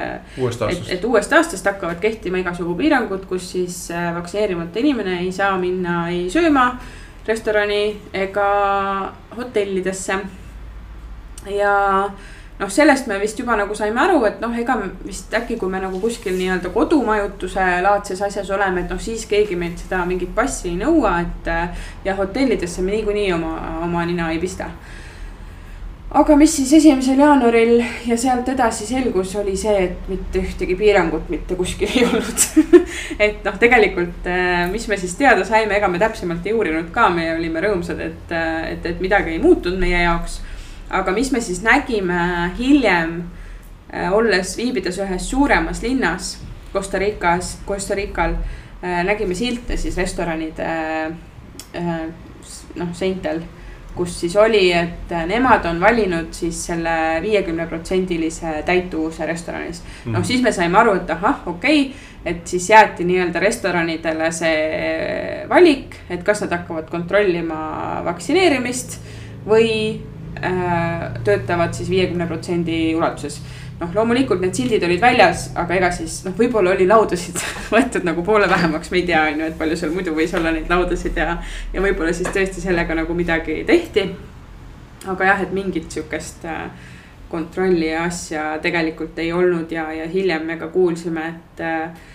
et, et uuest aastast hakkavad kehtima igasugu piirangud, kus siis vaktsineerimata inimene ei saa minna ei sööma restorani ega hotellidesse. ja noh, sellest me vist juba nagu saime aru, et noh, ega vist äkki, kui me nagu kuskil nii-öelda kodumajutuse laadses asjas oleme, et noh, siis keegi meilt seda mingit passi ei nõua, et. ja hotellidesse me niikuinii oma, oma nina ei pista aga mis siis esimesel jaanuaril ja sealt edasi selgus, oli see, et mitte ühtegi piirangut mitte kuskil ei olnud *laughs* et noh, tegelikult, äh, mis me siis teada saime, ega me täpsemalt ei uurinud ka, me olime rõõmsad, et, äh, et, et midagi ei muutunud meie jaoks. Aga mis me siis nägime hiljem, äh, olles, viibides ühes suuremas linnas Costa Ricas, Costa Rical, nägime silte siis restoranide noh, seintel kus siis oli, et nemad on valinud siis selle viiekümne protsendilise täituvuse restoranis mm. noh, siis me saime aru, et ahah, okei okay,, et siis jäeti nii-öelda restoranidele see valik, et kas nad hakkavad kontrollima vaktsineerimist või äh, töötavad siis viiekümne protsendi ulatuses noh, loomulikult need sildid olid väljas, aga ega siis noh, võib-olla oli laudasid *laughs* võetud nagu poole vähemaks, me ei tea, on ju, et palju seal muidu võis olla neid laudasid ja. ja võib-olla siis tõesti sellega nagu midagi tehti. aga jah, et mingit sihukest äh, kontrolli ja asja tegelikult ei olnud ja, ja hiljem me ka kuulsime, et äh,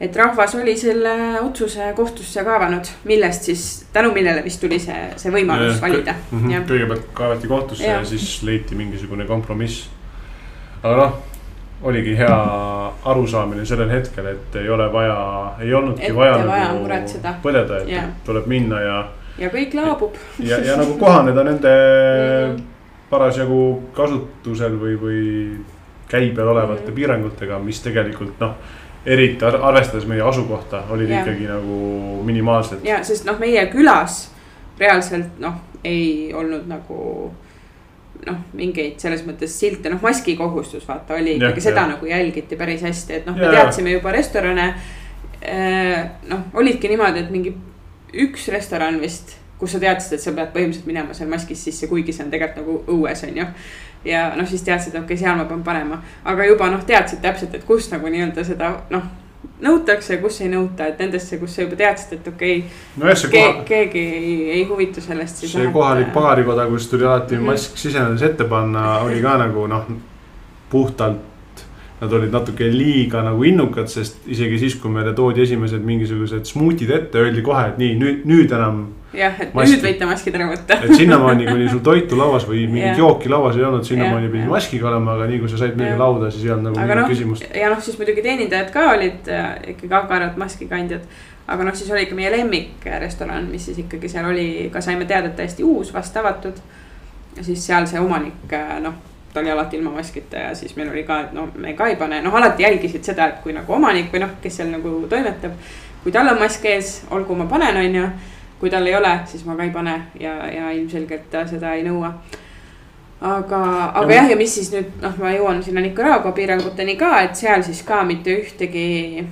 et rahvas oli selle otsuse kohtusse kaevanud, millest siis, tänu millele vist tuli see, see võimalus ja, valida mm. -hmm. kõigepealt kaevati kohtusse ja. ja siis leiti mingisugune kompromiss aga noh, oligi hea arusaamine sellel hetkel, et ei ole vaja, ei olnudki Ette vaja, vaja nagu põdeda, et yeah. tuleb minna ja. ja kõik laabub. ja, ja nagu kohaneda nende parasjagu kasutusel või, või käibel olevate mm. piirangutega, mis tegelikult noh eriti arvestades meie asukohta, olid ja. ikkagi nagu minimaalsed. ja, sest noh, meie külas reaalselt noh, ei olnud nagu noh, mingeid selles mõttes silte, noh maski kohustus vaata oli ikkagi seda ja. nagu jälgiti päris hästi, et noh, me teadsime juba restorane. Äh, noh, olidki niimoodi, et mingi üks restoran vist, kus sa teadsid, et sa pead põhimõtteliselt minema seal maskis sisse, kuigi see on tegelikult nagu õues, on ju. Ja noh, siis teadsid, okei okay,, seal ma pean panema, aga juba noh, teadsid täpselt, et kus nagu nii-öelda seda noh nõutakse, kus ei nõuta, et nendesse, kus sa juba teadsid, et okei okay, no. Koha... keegi ei, ei huvitu sellest. see kohalik pagarikoda, kus tuli alati mm -hmm. mask sisenedes ette panna, oli ka nagu noh, puhtalt nad olid natuke liiga nagu innukad, sest isegi siis, kui meile toodi esimesed mingisugused smuutid ette, öeldi kohe, et nii nüüd, nüüd enam. jah, et Maski. nüüd võite maskid ära võtta. et sinnamaani, kuni sul toitu lauas või mingit jooki lauas ei olnud, sinnamaani pidi maskiga olema, aga nii kui sa said Jah. lauda, siis ei olnud nagu aga mingit noh küsimust., ja noh, siis muidugi teenindajad ka olid äh, ikkagi agarad maskikandjad. aga noh, siis oli ikka meie lemmikrestoran, mis siis ikkagi seal oli, ka saime teada, et täiesti uus, vast avatud. ja siis seal see omanik, äh, noh, ta oli alati ilma maskita ja siis meil oli ka, et no me ka ei pane, noh, alati jälgisid seda, et kui nagu omanik või noh, kes seal nagu toimetab. kui tal on mask ees, olgu ma panen, on ju. kui tal ei ole, siis ma ka ei pane ja, ja ilmselgelt ta seda ei nõua aga, aga Ja jah, ja mis siis nüüd noh, ma jõuan sinna Nicaragua piiranguteni ka, et seal siis ka mitte ühtegi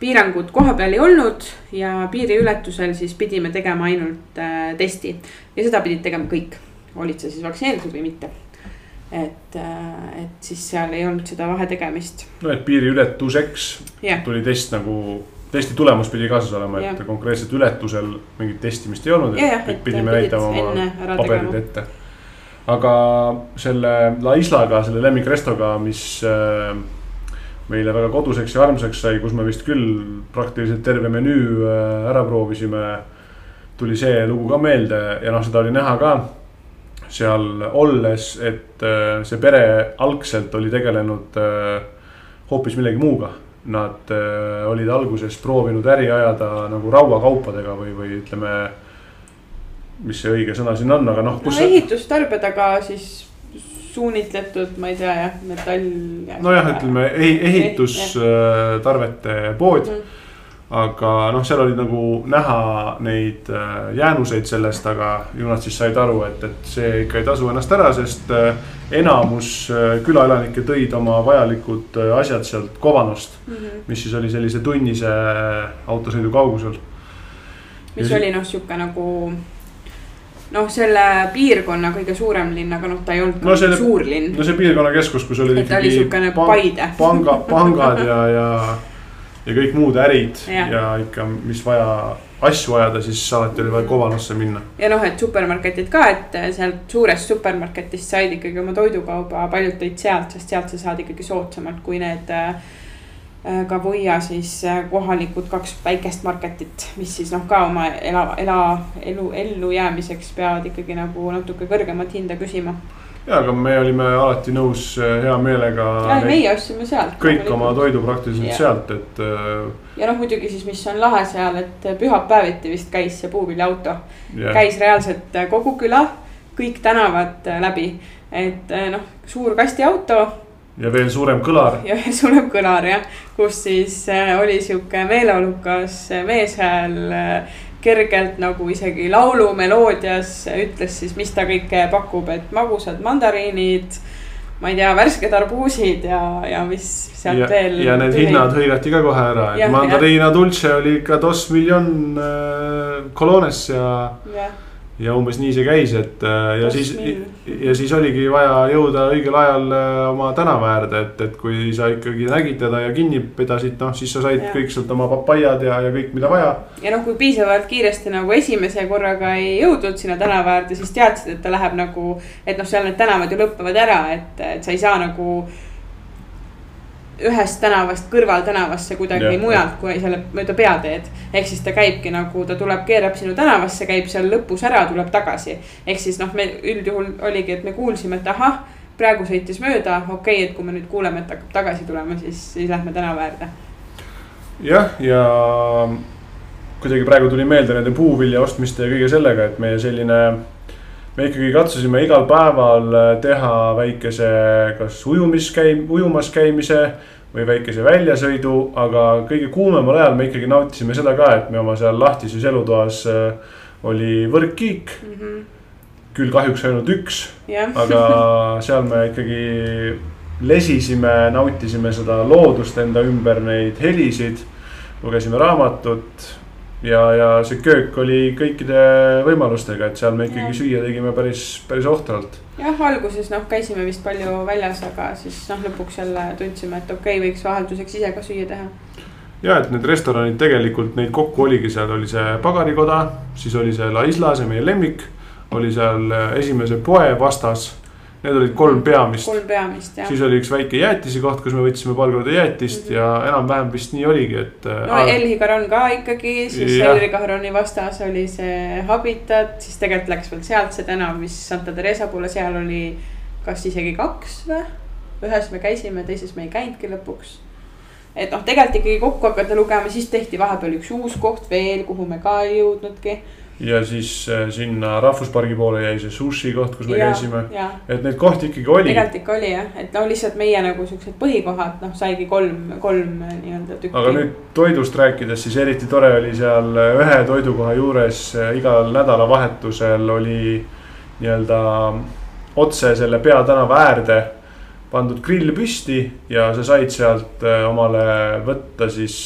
piirangut koha peal ei olnud ja piiriületusel siis pidime tegema ainult äh, testi. ja seda pidid tegema kõik, olid sa siis vaktsineeritud või mitte. Et äh,, et siis seal ei olnud seda vahetegemist. no et piiriületuseks jah, tuli test nagu, testi tulemus pidi kaasas olema, et Jah. konkreetselt ületusel mingit testimist ei olnud, jah, et et pidime näitama oma paberid ette. aga selle La Islaga, selle lemmikrestoga, mis äh, meile väga koduseks ja armsaks sai, kus me vist küll praktiliselt terve menüü äh, ära proovisime. tuli see lugu ka meelde ja noh, seda oli näha ka seal olles, et äh, see pere algselt oli tegelenud äh, hoopis millegi muuga. Nad äh, olid alguses proovinud äri ajada nagu rauakaupadega või, või ütleme. mis see õige sõna siin on, aga noh. no ehitustarbed, aga siis suunitletud, ma ei tea jah, metall. nojah, ütleme ehi- ehitustarvete pood Mhm. Aga noh, seal oli nagu näha neid äh, jäänuseid sellest, aga ju nad siis said aru, et, et see ikka ei tasu ennast ära, sest äh, enamus äh, külaelanikke tõid oma vajalikud asjad sealt Kovanust. Mhm. mis siis oli sellise tunnise autosõidu kaugusel. mis Ja oli noh, sihuke nagu noh, selle piirkonna kõige suurem linn, aga noh, ta ei olnud No selle- suur linn. no see piirkonnakeskus, kus olid et ta oli siukene Paide. panga, pangad ja, ja, *laughs* ja kõik muud ärid ja, ja ikka, mis vaja asju ajada, siis alati oli vaja Kovanosse minna. ja noh, et supermarketid ka, et sealt suurest supermarketist said ikkagi oma toidukauba, paljud tõid sealt, sest sealt sa saad ikkagi soodsamalt kui need äh, ka Võia siis äh, kohalikud kaks väikest marketit, mis siis noh, ka oma ela, ela, elu, ellujäämiseks peavad ikkagi nagu natuke kõrgemat hinda küsima. Ja, aga me olime alati nõus äh, hea meelega. meie ostsime sealt. kõik oma toidu praktiliselt Jah. sealt, et. äh, ja noh, muidugi siis, mis on lahe seal, et pühapäeviti vist käis see puuviljaauto jah. käis reaalselt äh, kogu küla, kõik tänavad äh, läbi. et äh, noh, suur kastiauto ja veel suurem kõlar. ja veel suurem kõlar jah, kus siis äh, oli sihuke meeleolukas meeshääl äh, kergelt nagu isegi laulumeloodias ütles siis, mis ta kõike pakub, et magusad mandariinid. ma ei tea, värsked arbuusid ja, ja mis sealt ja, veel. ja need tuli. hinnad hõigati ka kohe ära, et mandariina dulce oli ikka dos miljon äh, colones ja. jah, ja umbes nii see käis, et äh, ja Dos siis mil. Ja siis oligi vaja jõuda õigel ajal äh, oma tänava äärde, et, et kui sa ikkagi nägid teda ja kinni pidasid, noh siis sa said Jah. kõik sealt oma papaiad ja, ja kõik, mida vaja. ja noh, kui piisavalt kiiresti nagu esimese korraga ei jõudnud sinna tänava äärde, siis teadsid, et ta läheb nagu. et noh, seal need tänavad ju lõpevad ära, et, et sa ei saa nagu. Ühest tänavast kõrvaltänavasse kuidagi ja, mujalt, kui selle mööda peateed. ehk siis ta käibki nagu, ta tuleb, keerab sinu tänavasse, käib seal lõpus ära, tuleb tagasi. ehk siis noh, me üldjuhul oligi, et me kuulsime, et ahah, praegu sõitis mööda, okei okay,, et kui me nüüd kuuleme, et hakkab tagasi tulema, siis, siis lähme tänava äärde. jah, ja kuidagi praegu tuli meelde nende puuvilja ostmiste ja kõige sellega, et meie selline. Me ikkagi katsusime igal päeval teha väikese, kas ujumiskäim-, ujumas käimise või väikese väljasõidu, aga kõige kuumemal ajal me ikkagi nautisime seda ka, et me oma seal lahtises elutoas äh, oli võrkkiik mm. -hmm. küll kahjuks ainult üks, jah, aga *laughs* seal me ikkagi lesisime, nautisime seda loodust enda ümber, neid helisid. lugesime raamatut ja, ja see köök oli kõikide võimalustega, et seal me ikkagi süüa tegime päris, päris ohtralt. jah, alguses noh, käisime vist palju väljas, aga siis noh, lõpuks jälle tundsime, et okei okay,, võiks vahelduseks ise ka süüa teha. ja et need restoranid tegelikult neid kokku oligi, seal oli see pagarikoda, siis oli see La Isla, see meie lemmik. oli seal esimese poe vastas Need olid kolm peamist. kolm peamist jah. siis oli üks väike jäätise koht, kus me võtsime korda jäätist mm -hmm. ja enam-vähem vist nii oligi, et. no äh, Elhigaron ka ikkagi, siis Elhigaroni vastas oli see Habitat, siis tegelikult läks veel sealt see tänav, mis Santa Teresa poole, seal oli kas isegi kaks või? ühes me käisime, teises me ei käinudki lõpuks et noh, tegelikult ikkagi kokku hakata lugema, siis tehti vahepeal üks uus koht veel, kuhu me ka ei jõudnudki ja siis äh, sinna rahvuspargi poole jäi see sushi koht, kus me ja, käisime. et neid kohti ikkagi oli. tegelikult ikka oli jah, et no lihtsalt meie nagu siuksed põhikohad, noh, saigi kolm, kolm äh, nii-öelda tükki. aga nüüd toidust rääkides, siis eriti tore oli seal äh, ühe toidukoha juures igal nädalavahetusel oli nii-öelda otse selle peatänava äärde pandud grill püsti ja sa said sealt omale võtta siis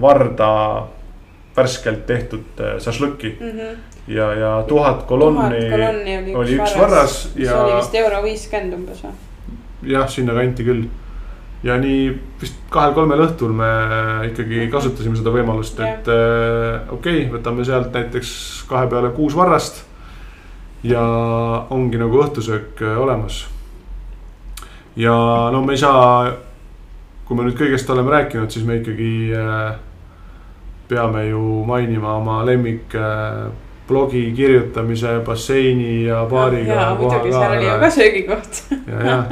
varda värskelt tehtud šašlõkki äh, mm. -hmm. ja, ja tuhat kolonni, kolonni oli, oli üks varras ja. see oli vist euro viiskümmend umbes või? jah, sinnakanti küll. ja nii vist kahel-kolmel õhtul me ikkagi mhm. kasutasime seda võimalust, et äh, okei okay,, võtame sealt näiteks kahe peale kuus varrast. ja ongi nagu õhtusöök äh, olemas. ja no me ei saa, kui me nüüd kõigest oleme rääkinud, siis me ikkagi äh, peame ju mainima oma lemmik äh, blogi kirjutamise, basseini ja baariga. jaa, muidugi, seal oli ju ka söögikoht. ja, ja,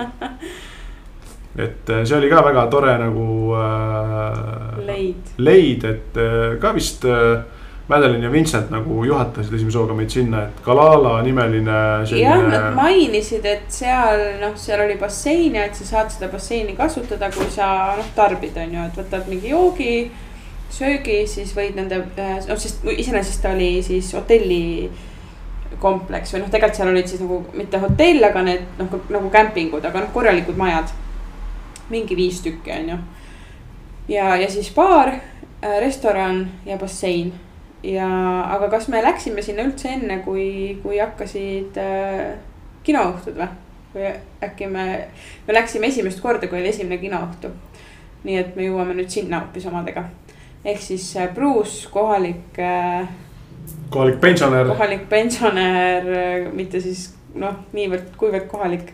et äh, see oli ka väga tore nagu äh,. leid. leid, et äh, ka vist äh, Madeline ja Vincent nagu juhatasid esimese hooga meid sinna, et Kalala nimeline selline.... jah, nad mainisid, et seal noh, seal oli bassein ja et sa saad seda basseini kasutada, kui sa noh tarbid, on ju, et võtad mingi joogi söögi, siis võid nende, äh, noh, sest iseenesest ta oli siis hotelli kompleks või noh, tegelikult seal olid siis nagu mitte hotell, aga need noh, nagu kämpingud, aga noh, korralikud majad. mingi viis tükki on ju. ja, ja siis baar, äh, restoran ja bassein. ja, aga kas me läksime sinna üldse enne, kui, kui hakkasid äh, kinoõhtud või? või äkki me, me läksime esimest korda, kui oli esimene kinoõhtu. nii et me jõuame nüüd sinna hoopis omadega ehk siis äh, Bruce, kohalik. Äh, kohalik pensionär. kohalik pensionär, äh, mitte siis noh, niivõrd-kuivõrd kohalik,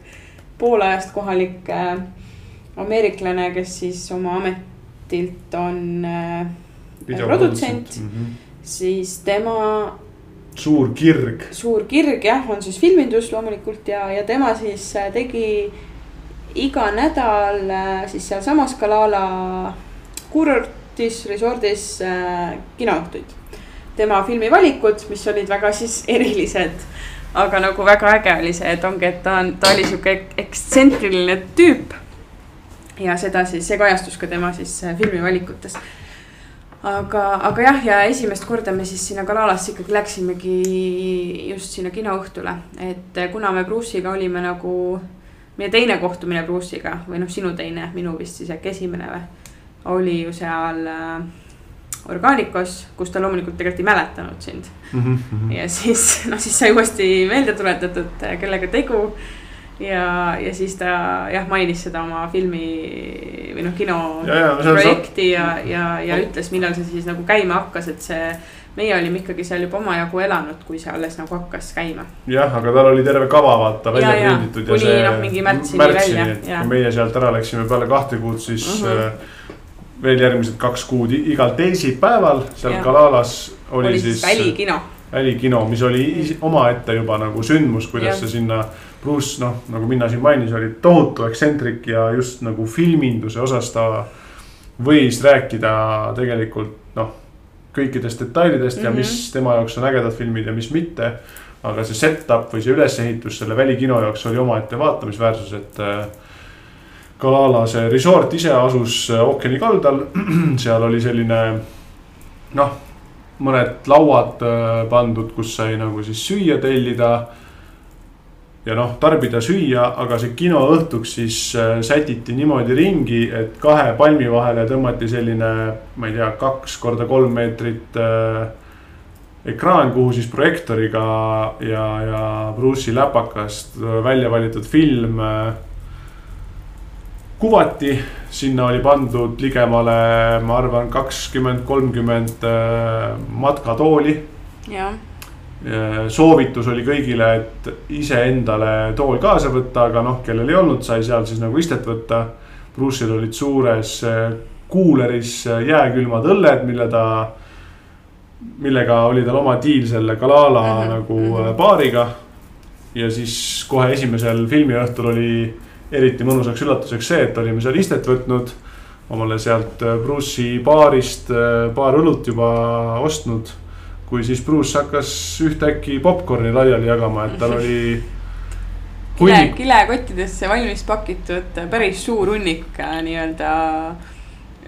poolajast kohalik äh, ameeriklane, kes siis oma ametilt on äh, produtsent mm, -hmm. siis tema. suur kirg. suur kirg jah, on siis filmindus loomulikult ja, ja tema siis tegi iga nädal siis sealsamas Kalala kurort Fortis Resordis äh, kinoõhtuid. tema filmivalikud, mis olid väga siis *laughs* erilised, aga nagu väga äge oli see, et ongi, et ta on, ta oli sihuke ekstsentriline tüüp. ja seda siis, see kajastus ka tema siis äh, filmivalikutes aga, aga jah, ja esimest korda me siis sinna Kalalasse ikkagi läksimegi just sinna kinoõhtule, et äh, kuna me Bruce'iga olime nagu. meie teine kohtumine Bruce'iga või noh, sinu teine, minu vist siis äkki esimene või oli ju seal äh, Organicos, kus ta loomulikult tegelikult ei mäletanud sind mm. -hmm. ja siis, noh, siis sai uuesti meelde tuletatud, äh, kellega tegu. ja, ja siis ta jah, mainis seda oma filmi või noh, kino ja, ja, projekti ja, ja, ja ütles, millal see siis nagu käima hakkas, et see meie olime ikkagi seal juba omajagu elanud, kui see alles nagu hakkas käima. jah, aga tal oli terve kava vaata välja prinditud. kuni noh, mingi märtsini, märtsini välja. kui meie sealt ära läksime peale kahte kuud, siis uh. -huh veel järgmised kaks kuud igal teisipäeval seal ja. Kalalas oli, oli siis. välikino. välikino, mis oli omaette juba nagu sündmus, kuidas ja. see sinna. pluss noh, nagu Minna siin mainis, oli tohutu ekstsentrik ja just nagu filminduse osas ta võis rääkida tegelikult noh. kõikidest detailidest mm -hmm. ja mis mhm. tema jaoks on ägedad filmid ja mis mitte. aga see set-up või see ülesehitus selle välikino jaoks oli omaette vaatamisväärsus, et Kalala see resort ise asus äh, ookeani kaldal, *clears throat* seal oli selline noh, mõned lauad äh, pandud, kus sai nagu siis süüa tellida. ja noh, tarbida süüa, aga see kino õhtuks siis äh, sätiti niimoodi ringi, et kahe palmi vahele tõmmati selline, ma ei tea, kaks korda kolm meetrit äh, ekraan, kuhu siis projektooriga ja, ja Bruce'i läpakast välja valitud film äh, kuvati, sinna oli pandud ligemale, ma arvan, kakskümmend, kolmkümmend äh, matkatooli. soovitus oli kõigile, et iseendale tool kaasa võtta, aga noh, kellel ei olnud, sai seal siis nagu istet võtta. Bruce'il olid suures kuuleris jääkülmad õlled, mille ta, millega oli tal oma diil selle Kalala mm -hmm. nagu -hmm. baariga. ja siis kohe esimesel filmiõhtul oli eriti mõnusaks üllatuseks see, et olime seal istet võtnud. omale sealt Bruce'i baarist paar õlut juba ostnud kui siis Bruce hakkas ühtäkki popkorni laiali jagama, et tal oli. *laughs* kile, kilekottidesse valmis pakitud päris suur hunnik äh, nii-öelda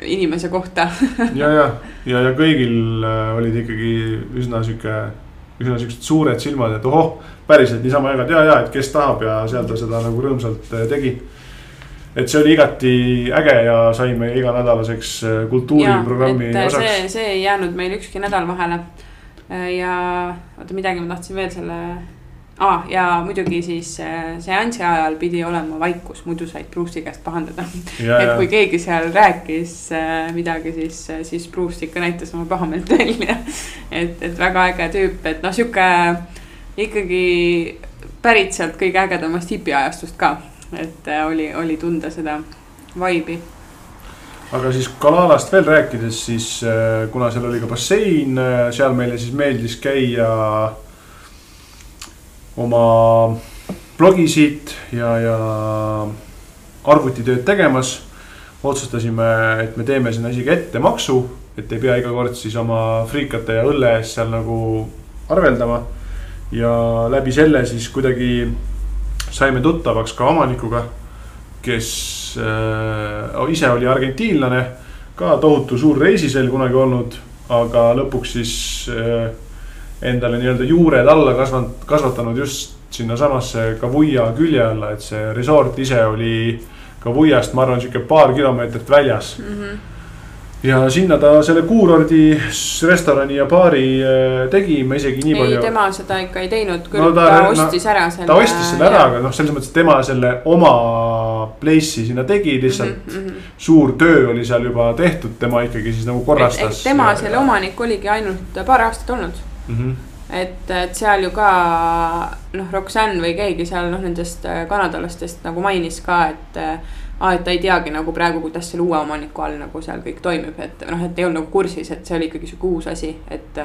inimese kohta ja, ja, *laughs* ja, ja kõigil äh, olid ikkagi üsna sihuke, üsna siuksed suured silmad, et ohoh, päriselt niisama jagad ja, ja, et kes tahab ja seal ta seda nagu rõõmsalt äh, tegi et see oli igati äge ja saime iganädalaseks kultuuriprogrammi osaks. see, see ei jäänud meil ükski nädal vahele Äh, ja oota, midagi ma tahtsin veel selle ah,. ja muidugi siis äh, seansi ajal pidi olema vaikus, muidu said Bruce'i käest pahandada. *laughs* et kui keegi seal rääkis äh, midagi, siis, siis Bruce ikka näitas oma pahameelt *laughs* välja. et, et väga äge tüüp, et noh, sihuke ikkagi pärit sealt kõige ägedamast hipiajastust ka. et oli, oli tunda seda vibe'i aga siis Kalalast veel rääkides, siis äh, kuna seal oli ka bassein, äh, seal meile siis meeldis käia oma blogisid ja, ja arvutitööd tegemas. otsustasime, et me teeme sinna isegi ettemaksu, et ei pea iga kord siis oma friikate ja õlle eest seal nagu arveldama. ja läbi selle siis kuidagi saime tuttavaks ka omanikuga kes äh, ise oli argentiinlane, ka tohutu suur reisisel kunagi olnud, aga lõpuks siis äh, endale nii-öelda juured alla kasvanud, kasvatanud just sinnasamasse Kavuia külje alla, et see resort ise oli Kavuiast, ma arvan, sihuke paar kilomeetrit väljas mm. -hmm ja sinna ta selle kuurordi restorani ja baari äh, tegi, ma isegi nii ei, palju. tema seda ikka ei teinud, küll no, ta, ta ostis ära selle. ta ostis selle ära, aga noh, selles mõttes, et tema selle oma place'i sinna tegi, lihtsalt mm -hmm. suur töö oli seal juba tehtud, tema ikkagi siis nagu korrastas. tema ja, selle omanik oligi ainult paar aastat olnud mm. -hmm et, et seal ju ka noh, Roxanne või keegi seal noh, nendest äh, kanadalastest nagu mainis ka, et aa, et ta ei teagi nagu praegu, kuidas selle uue omaniku all nagu seal kõik toimib, et noh, et ei olnud nagu kursis, et see oli ikkagi sihuke uus asi, et.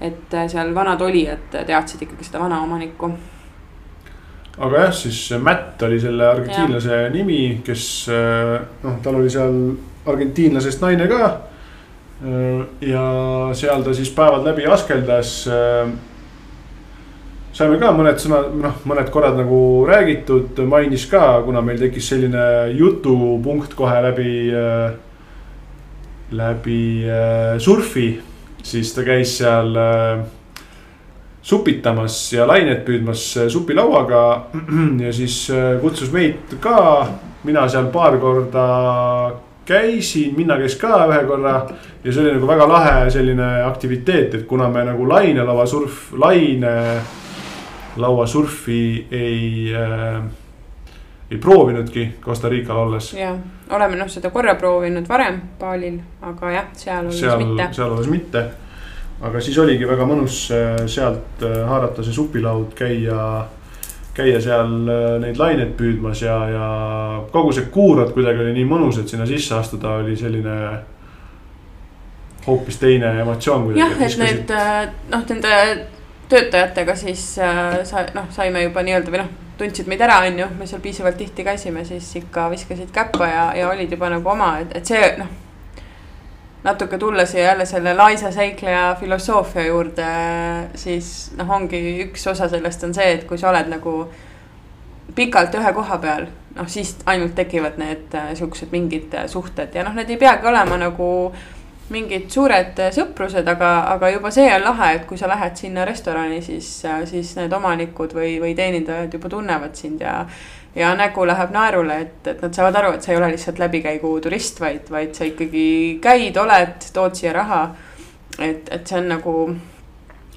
et seal vanad olijad teadsid ikkagi seda vana omanikku. aga jah, siis Matt oli selle argentiinlase ja. nimi, kes noh, tal oli seal argentiinlasest naine ka. Ja seal ta siis päevad läbi askeldas saime ka mõned sõnad, noh, mõned korrad nagu räägitud, mainis ka, kuna meil tekkis selline jutupunkt kohe läbi äh,, läbi äh, surfi, siis ta käis seal äh, supitamas ja lainet püüdmas äh, supilauaga *clears throat* ja siis äh, kutsus meid ka, mina seal paar korda käisin, Minna käis ka ühe korra ja see oli nagu väga lahe selline aktiviteet, et kuna me nagu lainelava surf, laine lauasurfi ei äh,, ei proovinudki Costa Rical olles. jah, oleme noh seda korra proovinud varem Balil, aga jah, seal olles seal, mitte. seal olles mitte. aga siis oligi väga mõnus äh, sealt äh, haarata see supilaud, käia, käia seal äh, neid laineid püüdmas ja, ja kogu see kuurot kuidagi oli nii mõnus, et sinna sisse astuda oli selline hoopis teine emotsioon. jah, et need noh, nende töötajatega siis äh, sa noh, saime juba nii-öelda või noh, tundsid meid ära, on ju, me seal piisavalt tihti käisime, siis ikka viskasid käppa ja, ja olid juba nagu oma, et, et see noh. Natuke tulla siia jälle selle laisa seikleja filosoofia juurde, siis noh, ongi üks osa sellest on see, et kui sa oled nagu pikalt ühe koha peal, noh siis ainult tekivad need äh, siuksed mingid äh, suhted ja noh, need ei peagi olema nagu mingid suured sõprused, aga, aga juba see on lahe, et kui sa lähed sinna restorani, siis, siis need omanikud või, või teenindajad juba tunnevad sind ja. Ja nägu läheb naerule, et, et nad saavad aru, et sa ei ole lihtsalt läbikäigu turist, vaid, vaid sa ikkagi käid, oled, tood siia raha. et, et see on nagu,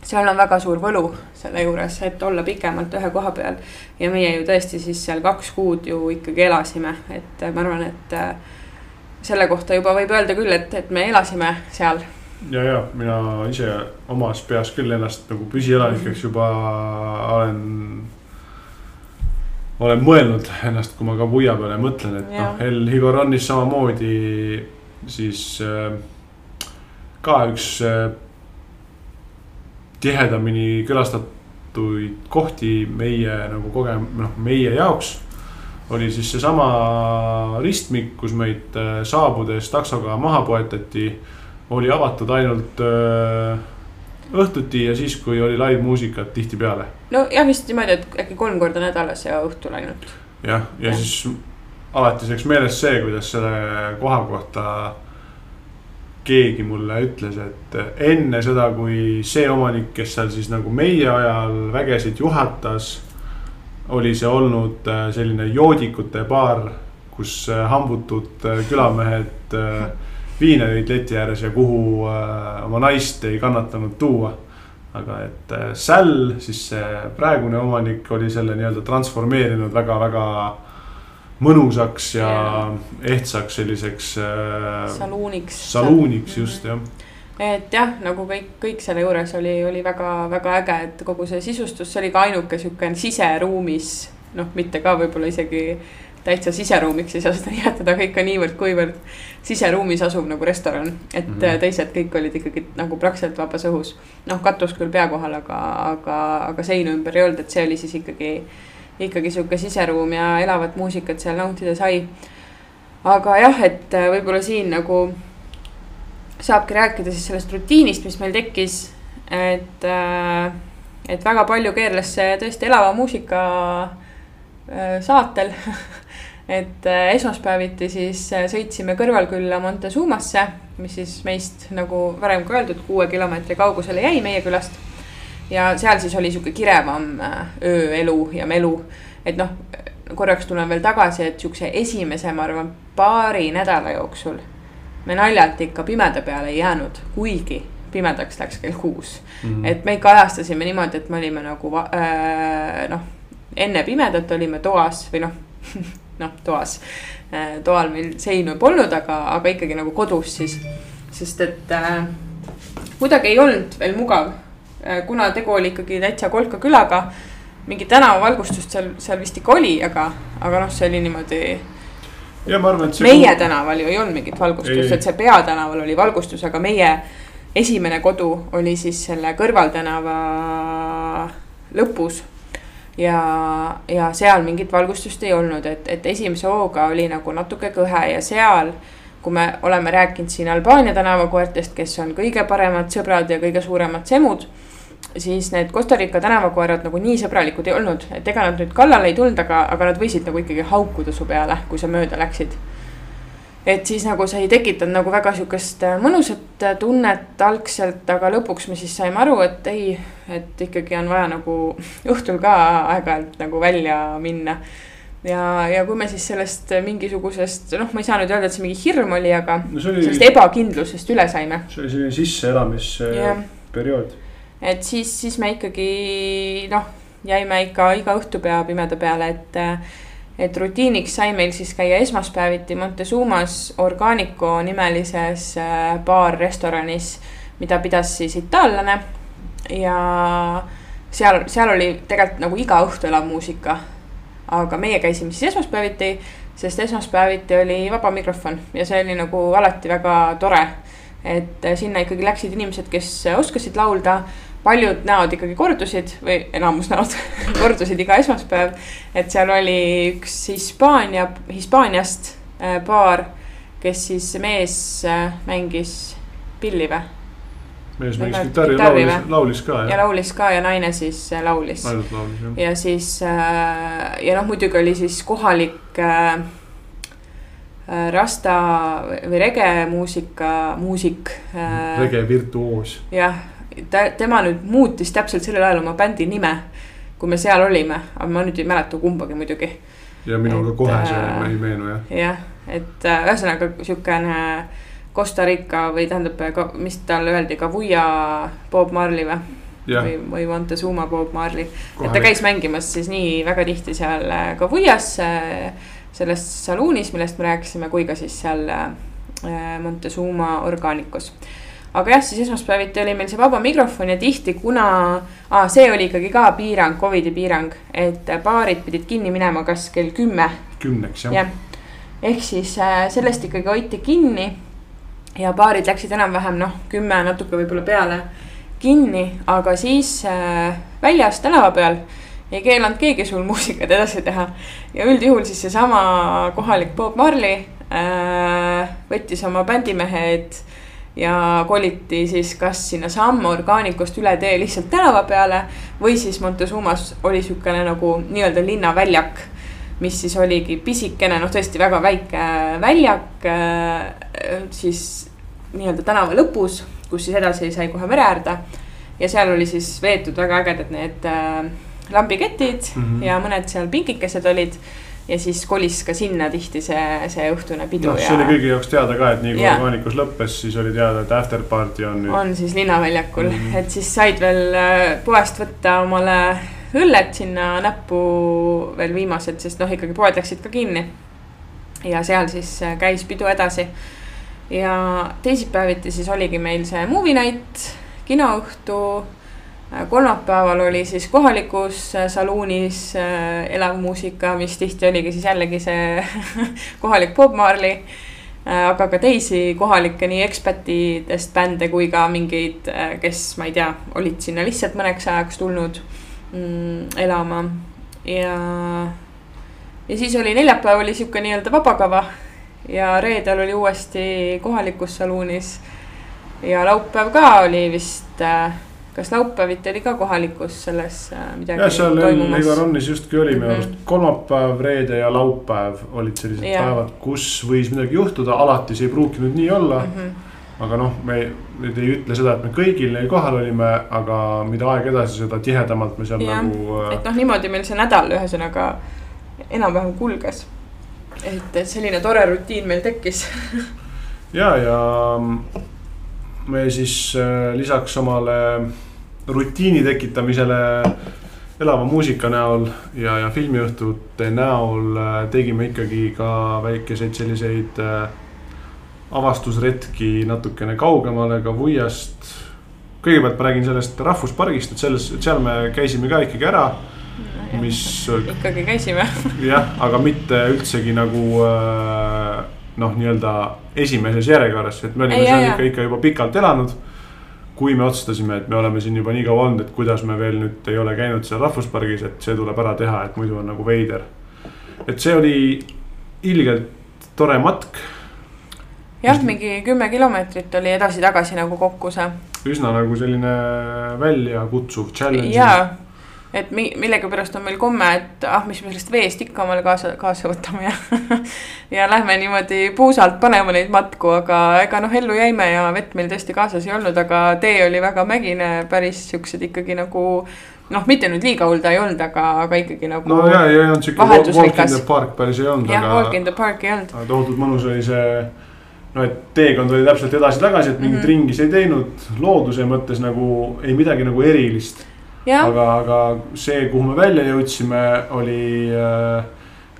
seal on väga suur võlu selle juures, et olla pikemalt ühe koha peal. ja meie ju tõesti siis seal kaks kuud ju ikkagi elasime, et ma arvan, et selle kohta juba võib öelda küll, et, et me elasime seal ja, ja mina ise omas peas küll ennast nagu püsielanikeks juba olen, olen mõelnud ennast, kui ma ka Vuia peale mõtlen, et noh, El Higoranis samamoodi siis äh, ka üks äh, tihedamini külastatuid kohti meie nagu kogem-, noh, meie jaoks oli siis seesama ristmik, kus meid äh, saabudes taksoga maha poetati. oli avatud ainult öö, õhtuti ja siis, kui oli live-muusikat tihtipeale. nojah, vist niimoodi, et äkki kolm korda nädalas ja õhtul ainult. jah, ja siis alatiseks meeles see, kuidas selle koha kohta keegi mulle ütles, et enne seda, kui see omanik, kes seal siis nagu meie ajal vägesid juhatas. oli see olnud äh, selline joodikute baar, kus äh, hambutud äh, külamehed äh, *laughs* viina jõid leti ääres ja kuhu äh, oma naist ei kannatanud tuua. aga et äh, Säll, siis see praegune omanik oli selle nii-öelda transformeerinud väga-väga mõnusaks ja Jaa. ehtsaks selliseks äh, saluuniks. saluuniks just jah. et jah, nagu kõik, kõik selle juures oli, oli väga-väga äge, et kogu see sisustus, see oli ka ainuke sihuke siseruumis. noh, mitte ka võib-olla isegi täitsa siseruumiks ei saa seda *laughs* nimetada, aga ikka niivõrd-kuivõrd siseruumis asuv nagu restoran. et mm. -hmm. teised kõik olid ikkagi nagu praktiliselt vabas õhus. noh, katus küll pea kohal, aga, aga, aga seinu ümber ei olnud, et see oli siis ikkagi, ikkagi sihuke siseruum ja elavat muusikat seal nautida sai. aga jah, et äh, võib-olla siin nagu saabki rääkida siis sellest rutiinist, mis meil tekkis. et, et väga palju keerles see tõesti elava muusika äh, saatel *laughs* et äh, esmaspäeviti siis äh, sõitsime kõrvalkülla Montezumasse, mis siis meist nagu varem ka öeldud, kuue kilomeetri kaugusele jäi meie külast. ja seal siis oli sihuke kirevam äh, ööelu ja melu, et noh, korraks tulen veel tagasi, et sihukese esimese, ma arvan, paari nädala jooksul me naljalt ikka pimeda peale ei jäänud, kuigi pimedaks läks kell kuus mm.. et me ikka ajastasime niimoodi, et me olime nagu äh, noh, enne pimedat olime toas või noh, *laughs* noh toas äh,. toal meil seinu polnud, aga, aga ikkagi nagu kodus siis, sest et äh, kuidagi ei olnud veel mugav äh,. kuna tegu oli ikkagi täitsa kolka külaga, mingi tänavavalgustust seal, seal vist ikka oli, aga, aga noh, see oli niimoodi ja ma arvan, et see. meie tänaval ju ei olnud mingit valgustust, et see peatänaval oli valgustus, aga meie esimene kodu oli siis selle kõrvaltänava lõpus. ja, ja seal mingit valgustust ei olnud, et, et esimese hooga oli nagu natuke kõhe ja seal kui me oleme rääkinud siin Albaania tänavakoertest, kes on kõige paremad sõbrad ja kõige suuremad semud, siis need Costa Rica tänavakoerad nagu nii sõbralikud ei olnud, et ega nad nüüd kallale ei tulnud, aga, aga nad võisid nagu ikkagi haukuda su peale, kui sa mööda läksid. Et siis nagu see ei tekitanud nagu väga sihukest mõnusat tunnet algselt, aga lõpuks me siis saime aru, et ei, et ikkagi on vaja nagu *laughs* õhtul ka aeg-ajalt nagu välja minna ja, ja kui me siis sellest mingisugusest, noh, ma ei saa nüüd öelda, et see mingi hirm oli, aga no oli, sellest ebakindlusest üle saime. see oli selline sisseelamisperiood. et siis, siis me ikkagi noh, jäime ikka iga õhtupea pimeda peale, et. Et rutiiniks sai meil siis käia esmaspäeviti Montezumas Organico nimelises äh, baar-restoranis, mida pidas siis itaallane. ja seal, seal oli tegelikult nagu iga õhtu elav muusika. aga meie käisime siis esmaspäeviti, sest esmaspäeviti oli vaba mikrofon ja see oli nagu alati väga tore et äh, sinna ikkagi läksid inimesed, kes oskasid laulda. Paljud näod ikkagi kordusid või enamus näod *laughs* kordusid iga esmaspäev. et seal oli üks Hispaania, Hispaaniast äh, paar, kes siis mees äh, mängis pilli või mees mängis kitarri laulis, laulis ka ja laulis ka ja naine siis äh, laulis. ainult laulis jah. ja siis ja noh, muidugi oli siis kohalik äh, rasta või rege muusika, muusik äh,. rege virtuoos. jah, ta, tema nüüd muutis täpselt sellel ajal oma bändi nime, kui me seal olime, aga ma nüüd ei mäleta kumbagi muidugi. ja Et, kohe see äh, ei meenu jah. jah, et äh, ühesõnaga siukene Costa Rica või tähendab, mis talle öeldi, Kavuia Bob Marley või, jah, või, või Montezuma Bob Marley. et ta käis mängimas siis nii väga tihti seal äh, Kavuias, selles saluunis, millest me rääkisime, kui ka siis seal äh, Montezuma Organicos. Aga jah, siis esmaspäeviti oli meil see vaba mikrofon ja tihti, kuna ah,, see oli ikkagi ka piirang, Covidi piirang, et baarid pidid kinni minema kas kell kümme. kümneks jah jah, ehk siis äh, sellest ikkagi hoiti kinni ja baarid läksid enam-vähem noh, kümme natuke võib-olla peale kinni, aga siis äh, väljas tänava peal ei keelanud keegi sul muusikat edasi teha. ja üldjuhul siis seesama kohalik Bob Marley äh, võttis oma bändimehed ja koliti siis kas sinnasamma orgaanikust üle tee lihtsalt tänava peale või siis Montezumas oli niisugune nagu nii-öelda linnaväljak mis siis oligi pisikene, noh, tõesti väga väike väljak äh, siis nii-öelda tänava lõpus, kus siis edasi sai kohe mere äärde. ja seal oli siis veetud väga ägedad need äh, lambiketid mm -hmm. ja mõned seal pinkikesed olid ja siis kolis ka sinna tihti see, see õhtune pidu no,. see oli kõigi jaoks teada ka, et nii kui Organicus lõppes, siis oli teada, et after party on nüüd. on siis linnaväljakul mm, -hmm. et siis said veel äh, poest võtta omale õlled sinna näppu veel viimased, sest noh, ikkagi poed läksid ka kinni. ja seal siis äh, käis pidu edasi. ja teisipäeviti siis oligi meil see movie night, kinoõhtu kolmapäeval oli siis kohalikus äh, saluunis äh, elav muusika, mis tihti oligi siis jällegi see *laughs* kohalik Bob Marley. aga ka teisi kohalikke nii ekspertidest bände kui ka mingeid, kes, ma ei tea, olid sinna lihtsalt mõneks ajaks tulnud mm, elama ja. ja siis oli neljapäev oli sihuke nii-öelda vabakava ja reedel oli uuesti kohalikus saluunis. ja laupäev ka oli vist äh, kas laupäeviti oli ka kohalikus selles äh, midagi? jah, seal Ivar Onnis justkui oli minu arust mm -hmm. kolmapäev, reede ja laupäev olid sellised ja. päevad, kus võis midagi juhtuda, alati see ei pruukinud nii olla mm. -hmm aga noh, me nüüd ei ütle seda, et me kõigil neil kohal olime, aga mida aeg edasi, seda tihedamalt me seal ja. nagu äh.... et noh, niimoodi meil see nädal ühesõnaga enam-vähem kulges. et, et selline tore rutiin meil tekkis *laughs* ja, ja me siis äh, lisaks omale rutiini tekitamisele elava muusika näol ja, ja filmiõhtute näol äh, tegime ikkagi ka väikeseid selliseid äh, avastusretki natukene kaugemale ka Vuiast. kõigepealt ma räägin sellest rahvuspargist, et selles, seal me käisime ka ikkagi ära no,. mis. ikkagi käisime *laughs* jah, aga mitte üldsegi nagu äh, noh, nii-öelda esimeses järjekorras, et me olime ei, seal ikka, ikka juba pikalt elanud. kui me otsustasime, et me oleme siin juba nii kaua olnud, et kuidas me veel nüüd ei ole käinud seal rahvuspargis, et see tuleb ära teha, et muidu on nagu veider. et see oli ilgelt tore matk. jah, mingi kümme kilomeetrit oli edasi-tagasi nagu kokku see. üsna nagu selline väljakutsuv challenge. jaa et mi-, millegipärast on meil komme, et ah, mis me sellest veest ikka omale kaasa, kaasa võtame ja *laughs* ja lähme niimoodi puusalt panema neid matku, aga ega noh, ellu jäime ja vett meil tõesti kaasas ei olnud, aga tee oli väga mägine, päris siuksed ikkagi nagu noh, mitte nüüd liiga hull ta ei olnud, aga, aga ikkagi nagu. no ja, ei olnud siuke walk in the park päris ei olnud. jah, walk in the park ei olnud. tohutult mõnus oli see no et teekond oli täpselt edasi-tagasi, et mingit mm -hmm. ringi sa ei teinud, looduse mõttes nagu ei midagi nagu erilist aga, aga see, kuhu me välja jõudsime, oli äh,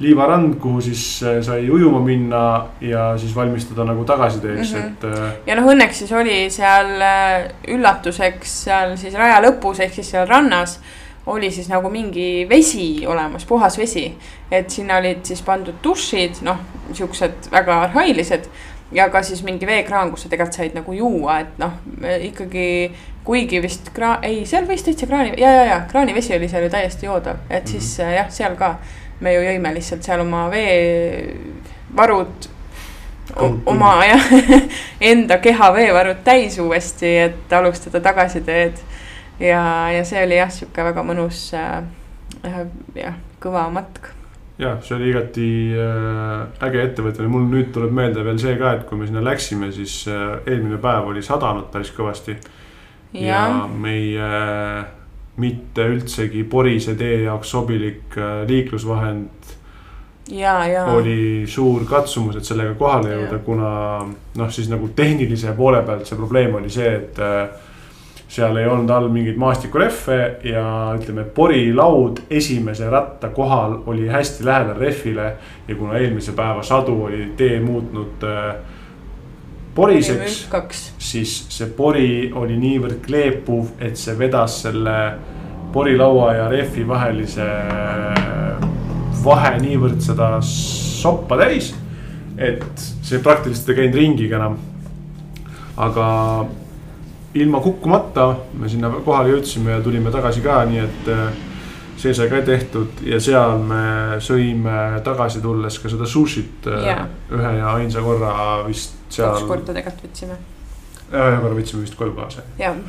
liivarand, kuhu siis äh, sai ujuma minna ja siis valmistuda nagu tagasiteeks mm, -hmm. et äh.... ja noh, õnneks siis oli seal äh, üllatuseks seal siis raja lõpus ehk siis seal rannas oli siis nagu mingi vesi olemas, puhas vesi. et sinna olid siis pandud dušid, noh, siuksed väga arhailised ja ka siis mingi veekraan, kus sa tegelikult said nagu juua, et noh, ikkagi kuigi vist kraan, ei, seal võis täitsa kraani ja, ja, ja kraanivesi oli seal ju täiesti joodav, et siis mm -hmm. jah, seal ka me ju jõime lihtsalt seal oma veevarud oma jah, *laughs* enda keha veevarud täis uuesti, et alustada tagasiteed. ja, ja see oli jah, sihuke väga mõnus äh, jah, kõva matk jah, see oli igati äh, äge ettevõtmine, mul nüüd tuleb meelde veel see ka, et kui me sinna läksime, siis äh, eelmine päev oli sadanud päris kõvasti. Ja meie mitte üldsegi porise tee jaoks sobilik äh, liiklusvahend. oli suur katsumus, et sellega kohale jõuda, kuna noh, siis nagu tehnilise poole pealt see probleem oli see, et seal ei olnud all mingeid maastikurehve ja ütleme, porilaud esimese ratta kohal oli hästi lähedal rehvile. ja kuna eelmise päeva sadu oli tee muutnud äh, poriseks, siis see pori oli niivõrd kleepuv, et see vedas selle porilaua ja rehvi vahelise vahe niivõrd seda soppa täis. et see praktiliselt ei käinud ringiga enam. aga ilma kukkumata me sinna kohale jõudsime ja tulime tagasi ka, nii et äh, see sai ka tehtud ja seal me sõime tagasi tulles ka seda sushit äh, Jaa. ühe ja ainsa korra vist seal kaks. korda tegelikult võtsime. ühe korra võtsime vist koju kaasa. jah,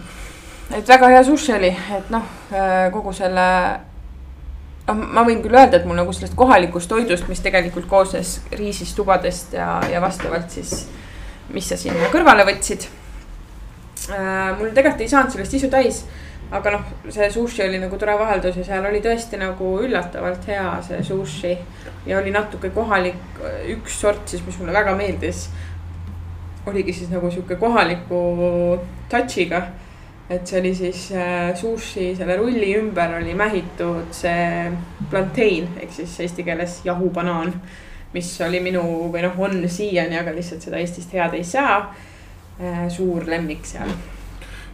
et väga hea sushi oli, et noh, kogu selle. noh, ma võin küll öelda, et mul nagu sellest kohalikust toidust, mis tegelikult koosnes riisist, tubadest ja, ja vastavalt siis, mis sa sinna kõrvale võtsid. mul tegelikult ei saanud sellest isu täis, aga noh, see sushi oli nagu tore vaheldus ja seal oli tõesti nagu üllatavalt hea see sushi ja oli natuke kohalik, üks sort siis, mis mulle väga meeldis oligi siis nagu sihuke kohaliku touch'iga. et see oli siis äh, sushi, selle rulli ümber oli mähitud see plantain ehk siis eesti keeles jahubanaan. mis oli minu või noh, on siiani, aga lihtsalt seda Eestist head ei saa. suur lemmik seal.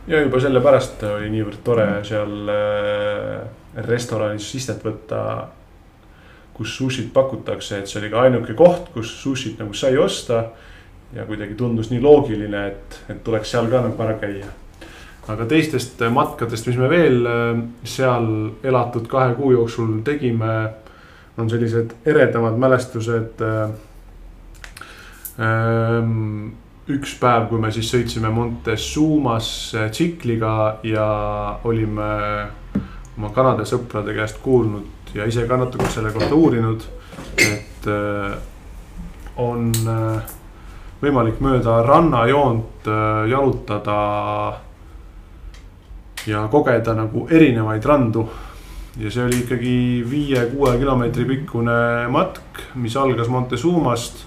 Ja juba sellepärast oli niivõrd tore seal äh, restoranis istet võtta. kus sushit pakutakse, et see oli ka ainuke koht, kus sushit nagu sai osta. ja kuidagi tundus nii loogiline, et, et tuleks seal ka nagu ära käia. aga teistest matkadest, mis me veel äh, seal elatud kahe kuu jooksul tegime, on sellised eredamad mälestused äh, ähm, üks päev, kui me siis sõitsime Montezumasse tsikliga ja olime oma Kanada sõprade käest kuulnud ja ise ka natuke selle kohta uurinud, et äh, on äh, võimalik mööda rannajoont äh, jalutada ja kogeda nagu erinevaid randu. Ja see oli ikkagi viie-kuue kilomeetri pikkune matk, mis algas Montezumast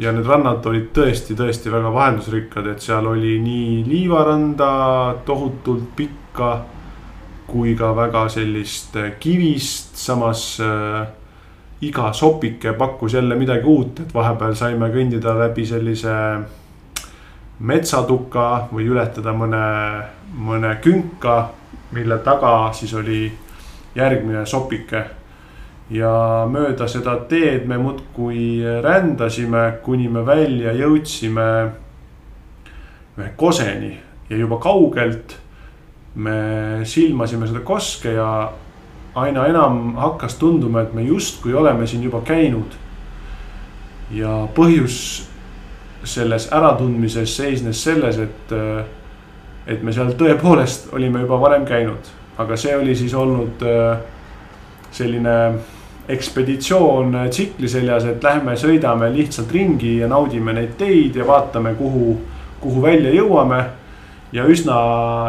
ja need rannad olid tõesti, tõesti väga vaheldusrikkad, et seal oli nii liivaranda tohutult pikka kui ka väga sellist äh, kivist, samas äh, iga sopike pakkus jälle midagi uut, et vahepeal saime kõndida läbi sellise metsatuka või ületada mõne, mõne künka, mille taga siis oli järgmine sopike ja mööda seda teed me muudkui rändasime, kuni me välja jõudsime ühe koseni ja juba kaugelt me silmasime seda koske ja aina enam hakkas tunduma, et me justkui oleme siin juba käinud. ja põhjus selles äratundmises seisnes selles, et, et me seal tõepoolest olime juba varem käinud, aga see oli siis olnud selline ekspeditsioon tsikli seljas, et lähme sõidame lihtsalt ringi ja naudime neid teid ja vaatame, kuhu, kuhu välja jõuame. ja üsna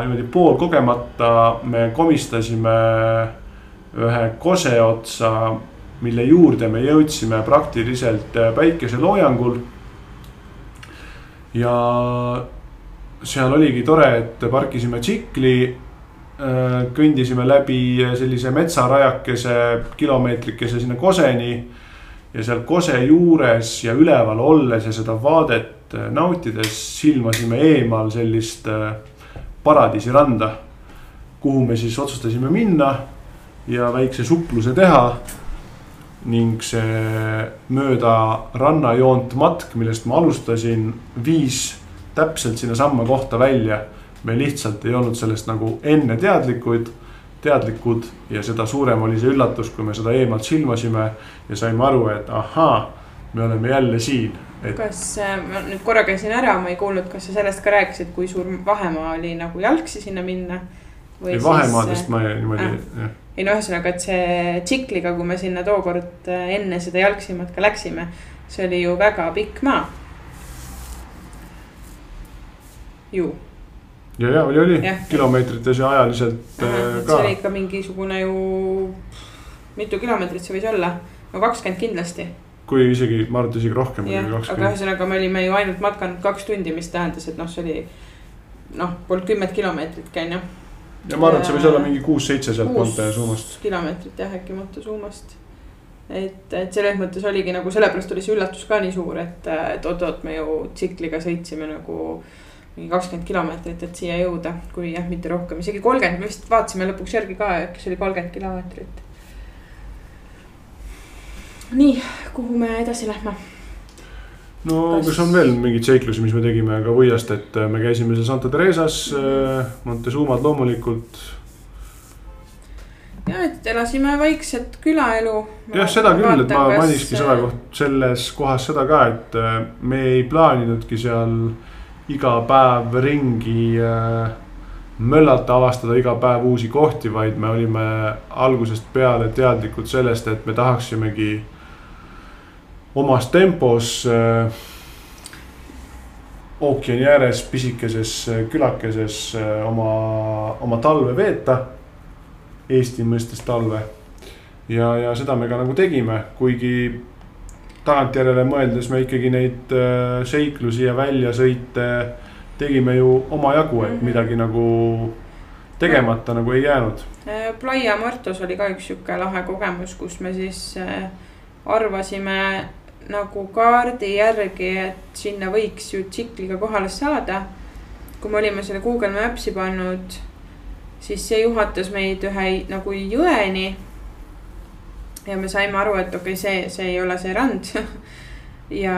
niimoodi poolkogemata me komistasime ühe kose otsa, mille juurde me jõudsime praktiliselt päikeseloojangul. ja seal oligi tore, et parkisime tsikli kõndisime läbi sellise metsarajakese, kilomeetrikese sinna Koseni. ja seal Kose juures ja üleval olles ja seda vaadet äh, nautides silmasime eemal sellist äh, paradiisiranda. kuhu me siis otsustasime minna ja väikse supluse teha. ning see mööda rannajoont matk, millest ma alustasin, viis täpselt sinnasamma kohta välja me lihtsalt ei olnud sellest nagu enne teadlikud, teadlikud ja seda suurem oli see üllatus, kui me seda eemalt silmasime ja saime aru, et ahaa, me oleme jälle siin, et kas, ma nüüd korra käisin ära, ma ei kuulnud, kas sa sellest ka rääkisid, kui suur vahemaa oli nagu jalgsi sinna minna? ei vahemaadest ma ei- niimoodi Ah. jah, ei no ühesõnaga, et see tsikliga, kui me sinna tookord äh, enne seda jalgsi matka läksime, see oli ju väga pikk maa. ju, ja, ja oli, oli Jah. kilomeetrites ja ajaliselt äh, et see ka oli ikka mingisugune ju, mitu kilomeetrit see võis olla, no kakskümmend kindlasti. kui isegi, ma arvan, et isegi rohkem aga ühesõnaga me olime ju ainult matkanud kaks tundi, mis tähendas, et noh, see oli noh, polnud kümmet kilomeetritki on ju. ja ma arvan, et see võis olla mingi kuus-seitse sealt kuus Montezumast. kilomeetrit jah, äkki Montezumast. et, et selles mõttes oligi nagu sellepärast oli see üllatus ka nii suur, et, et oot-oot, me ju tsikliga sõitsime nagu mingi kakskümmend kilomeetrit, et siia jõuda, kui jah, mitte rohkem, isegi kolmkümmend, me vist vaatasime lõpuks järgi ka, äkki see oli kolmkümmend kilomeetrit. nii, kuhu me edasi lähme? no kas... kas on veel mingeid seiklusi, mis me tegime ka Võiast, et me käisime seal Santa Teresas mm, -hmm. Montezumad loomulikult ja, et elasime vaikset külaelu. jah, seda küll, et ma mainikski selle koht-, selles kohas seda ka, et äh, me ei plaaninudki seal iga päev ringi äh, möllata, avastada iga päev uusi kohti, vaid me olime algusest peale teadlikud sellest, et me tahaksimegi omas tempos äh, ookeani ääres pisikeses külakeses oma, oma talve veeta Eesti mõistes talve. ja, ja seda me ka nagu tegime, kuigi tagantjärele mõeldes me ikkagi neid äh, seiklusi ja väljasõite tegime ju omajagu, et mhm. midagi nagu tegemata nagu ei jäänud. Äh, Playa Muertos oli ka üks sihuke lahe kogemus, kus me siis äh, arvasime nagu kaardi järgi, et sinna võiks ju tsikliga kohale saada. kui me olime selle Google Maps'i pannud siis see juhatas meid ühe nagu jõeni. Ja me saime aru, et okei okay,, see, see ei ole see rand *laughs* ja,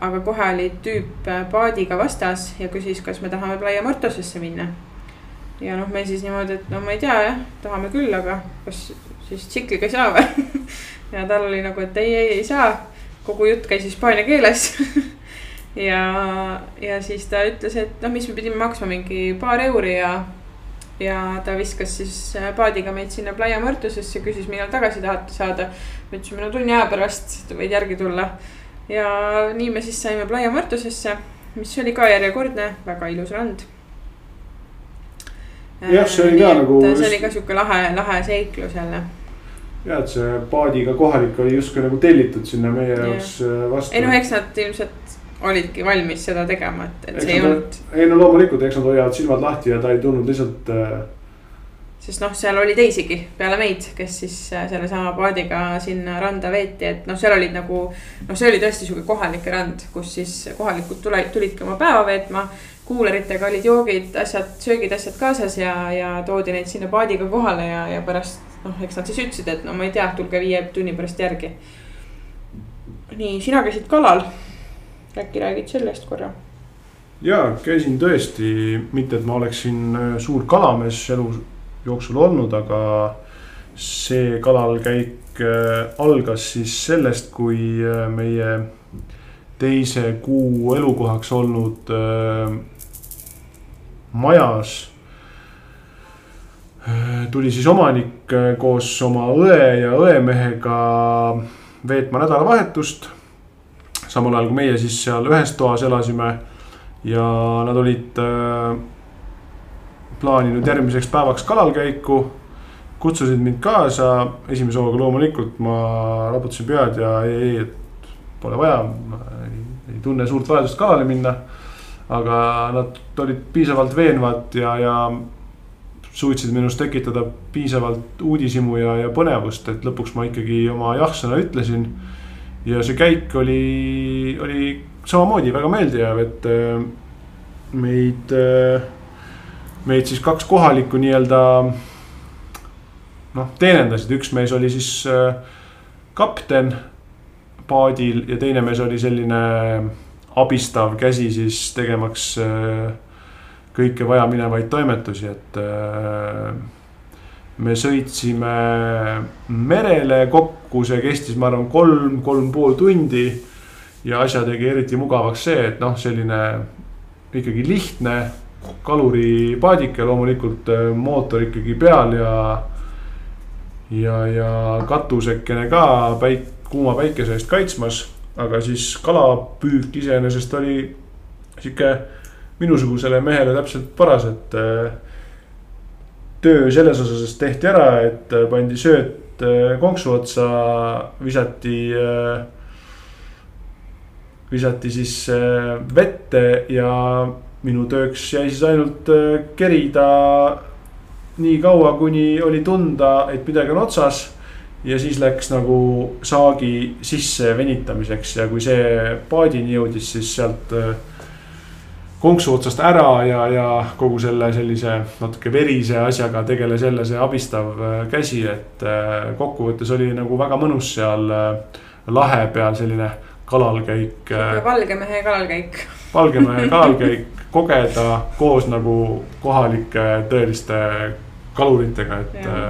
aga kohe oli tüüp paadiga vastas ja küsis, kas me tahame Playa Mortosesse minna. ja noh, me siis niimoodi, et no ma ei tea jah, tahame küll, aga kas siis tsikliga ei saa või *laughs* ja tal oli nagu, et ei, ei, ei saa. kogu jutt käis hispaania keeles *laughs* ja, ja siis ta ütles, et noh, mis me pidime maksma mingi paar euri ja ja ta viskas siis äh, paadiga meid sinna Playa Muertosesse, küsis, millal tagasi tahate saada. me ütlesime, no tunni aja pärast võid järgi tulla. ja nii me siis saime Playa Muertosesse, mis oli ka järjekordne väga ilus rand. jah, see oli ka nagu. see oli ka sihuke lahe, lahe seiklus jälle ja, et see paadiga kohalik oli justkui nagu tellitud sinna meie jaoks äh, vastu. ei no eks nad ilmselt olidki valmis seda tegema, et, et eks see ei olnud. ei no loomulikult, eks nad hoiavad silmad lahti ja ta ei tulnud lihtsalt äh.... sest noh, seal oli teisigi peale meid, kes siis äh, sellesama paadiga sinna randa veeti, et noh, seal olid nagu. noh, see oli tõesti sihuke kohalik rand, kus siis kohalikud tule, tulidki oma päeva veetma. kuuleritega olid joogid, asjad, söögid, asjad kaasas ja, ja toodi neid sinna paadiga kohale ja, ja pärast noh, eks nad siis ütlesid, et no ma ei tea, tulge viie tunni pärast järgi. nii, sina käisid kalal äkki räägid sellest korra? ja käisin tõesti, mitte et ma oleksin äh, suur kalamees elu jooksul olnud, aga see kalalkäik äh, algas siis sellest, kui äh, meie teise kuu elukohaks olnud majas tuli siis omanik koos oma õe ja õemehega veetma nädalavahetust samal ajal kui meie siis seal ühes toas elasime. ja nad olid äh, plaaninud järgmiseks päevaks kalalkäiku. kutsusid mind kaasa, esimese hooga loomulikult ma raputasin pead ja ei, ei, et pole vaja, ma ei, ei tunne suurt vajadust kalale minna. aga nad olid piisavalt veenvad ja, ja suutsid minus tekitada piisavalt uudishimu ja, ja põnevust, et lõpuks ma ikkagi oma jah-sõna ütlesin ja see käik oli, oli samamoodi väga meeldiv, et äh, meid, äh, meid siis kaks kohalikku nii-öelda. noh, teenindasid, üks mees oli siis äh, kapten paadil ja teine mees oli selline abistav käsi siis tegemaks kõike vajaminevaid toimetusi, et me sõitsime merele kokku, see kestis, ma arvan, kolm, kolm pool tundi. ja asja tegi eriti mugavaks see, et noh, selline ikkagi lihtne kaluripaadike, loomulikult äh, mootor ikkagi peal ja. ja, ja katusekene ka päik-, kuuma päikese eest kaitsmas, aga siis kalapüük iseenesest oli sihuke minusugusele mehele täpselt paras, et äh, töö selles osas tehti ära, et äh, pandi sööt äh, konksu otsa, visati. Äh, visati siis vette ja minu tööks jäi siis ainult kerida nii kaua, kuni oli tunda, et midagi on otsas. ja siis läks nagu saagi sisse venitamiseks ja kui see paadini jõudis, siis sealt äh, konksu otsast ära ja, ja kogu selle sellise natuke verise asjaga tegeles jälle see abistav äh, käsi, et äh, kokkuvõttes oli nagu väga mõnus seal lahe peal selline kalalkäik. valge mehe kalalkäik. valge mehe *laughs* kalalkäik, kogeda koos nagu kohalike tõeliste kaluritega, et ja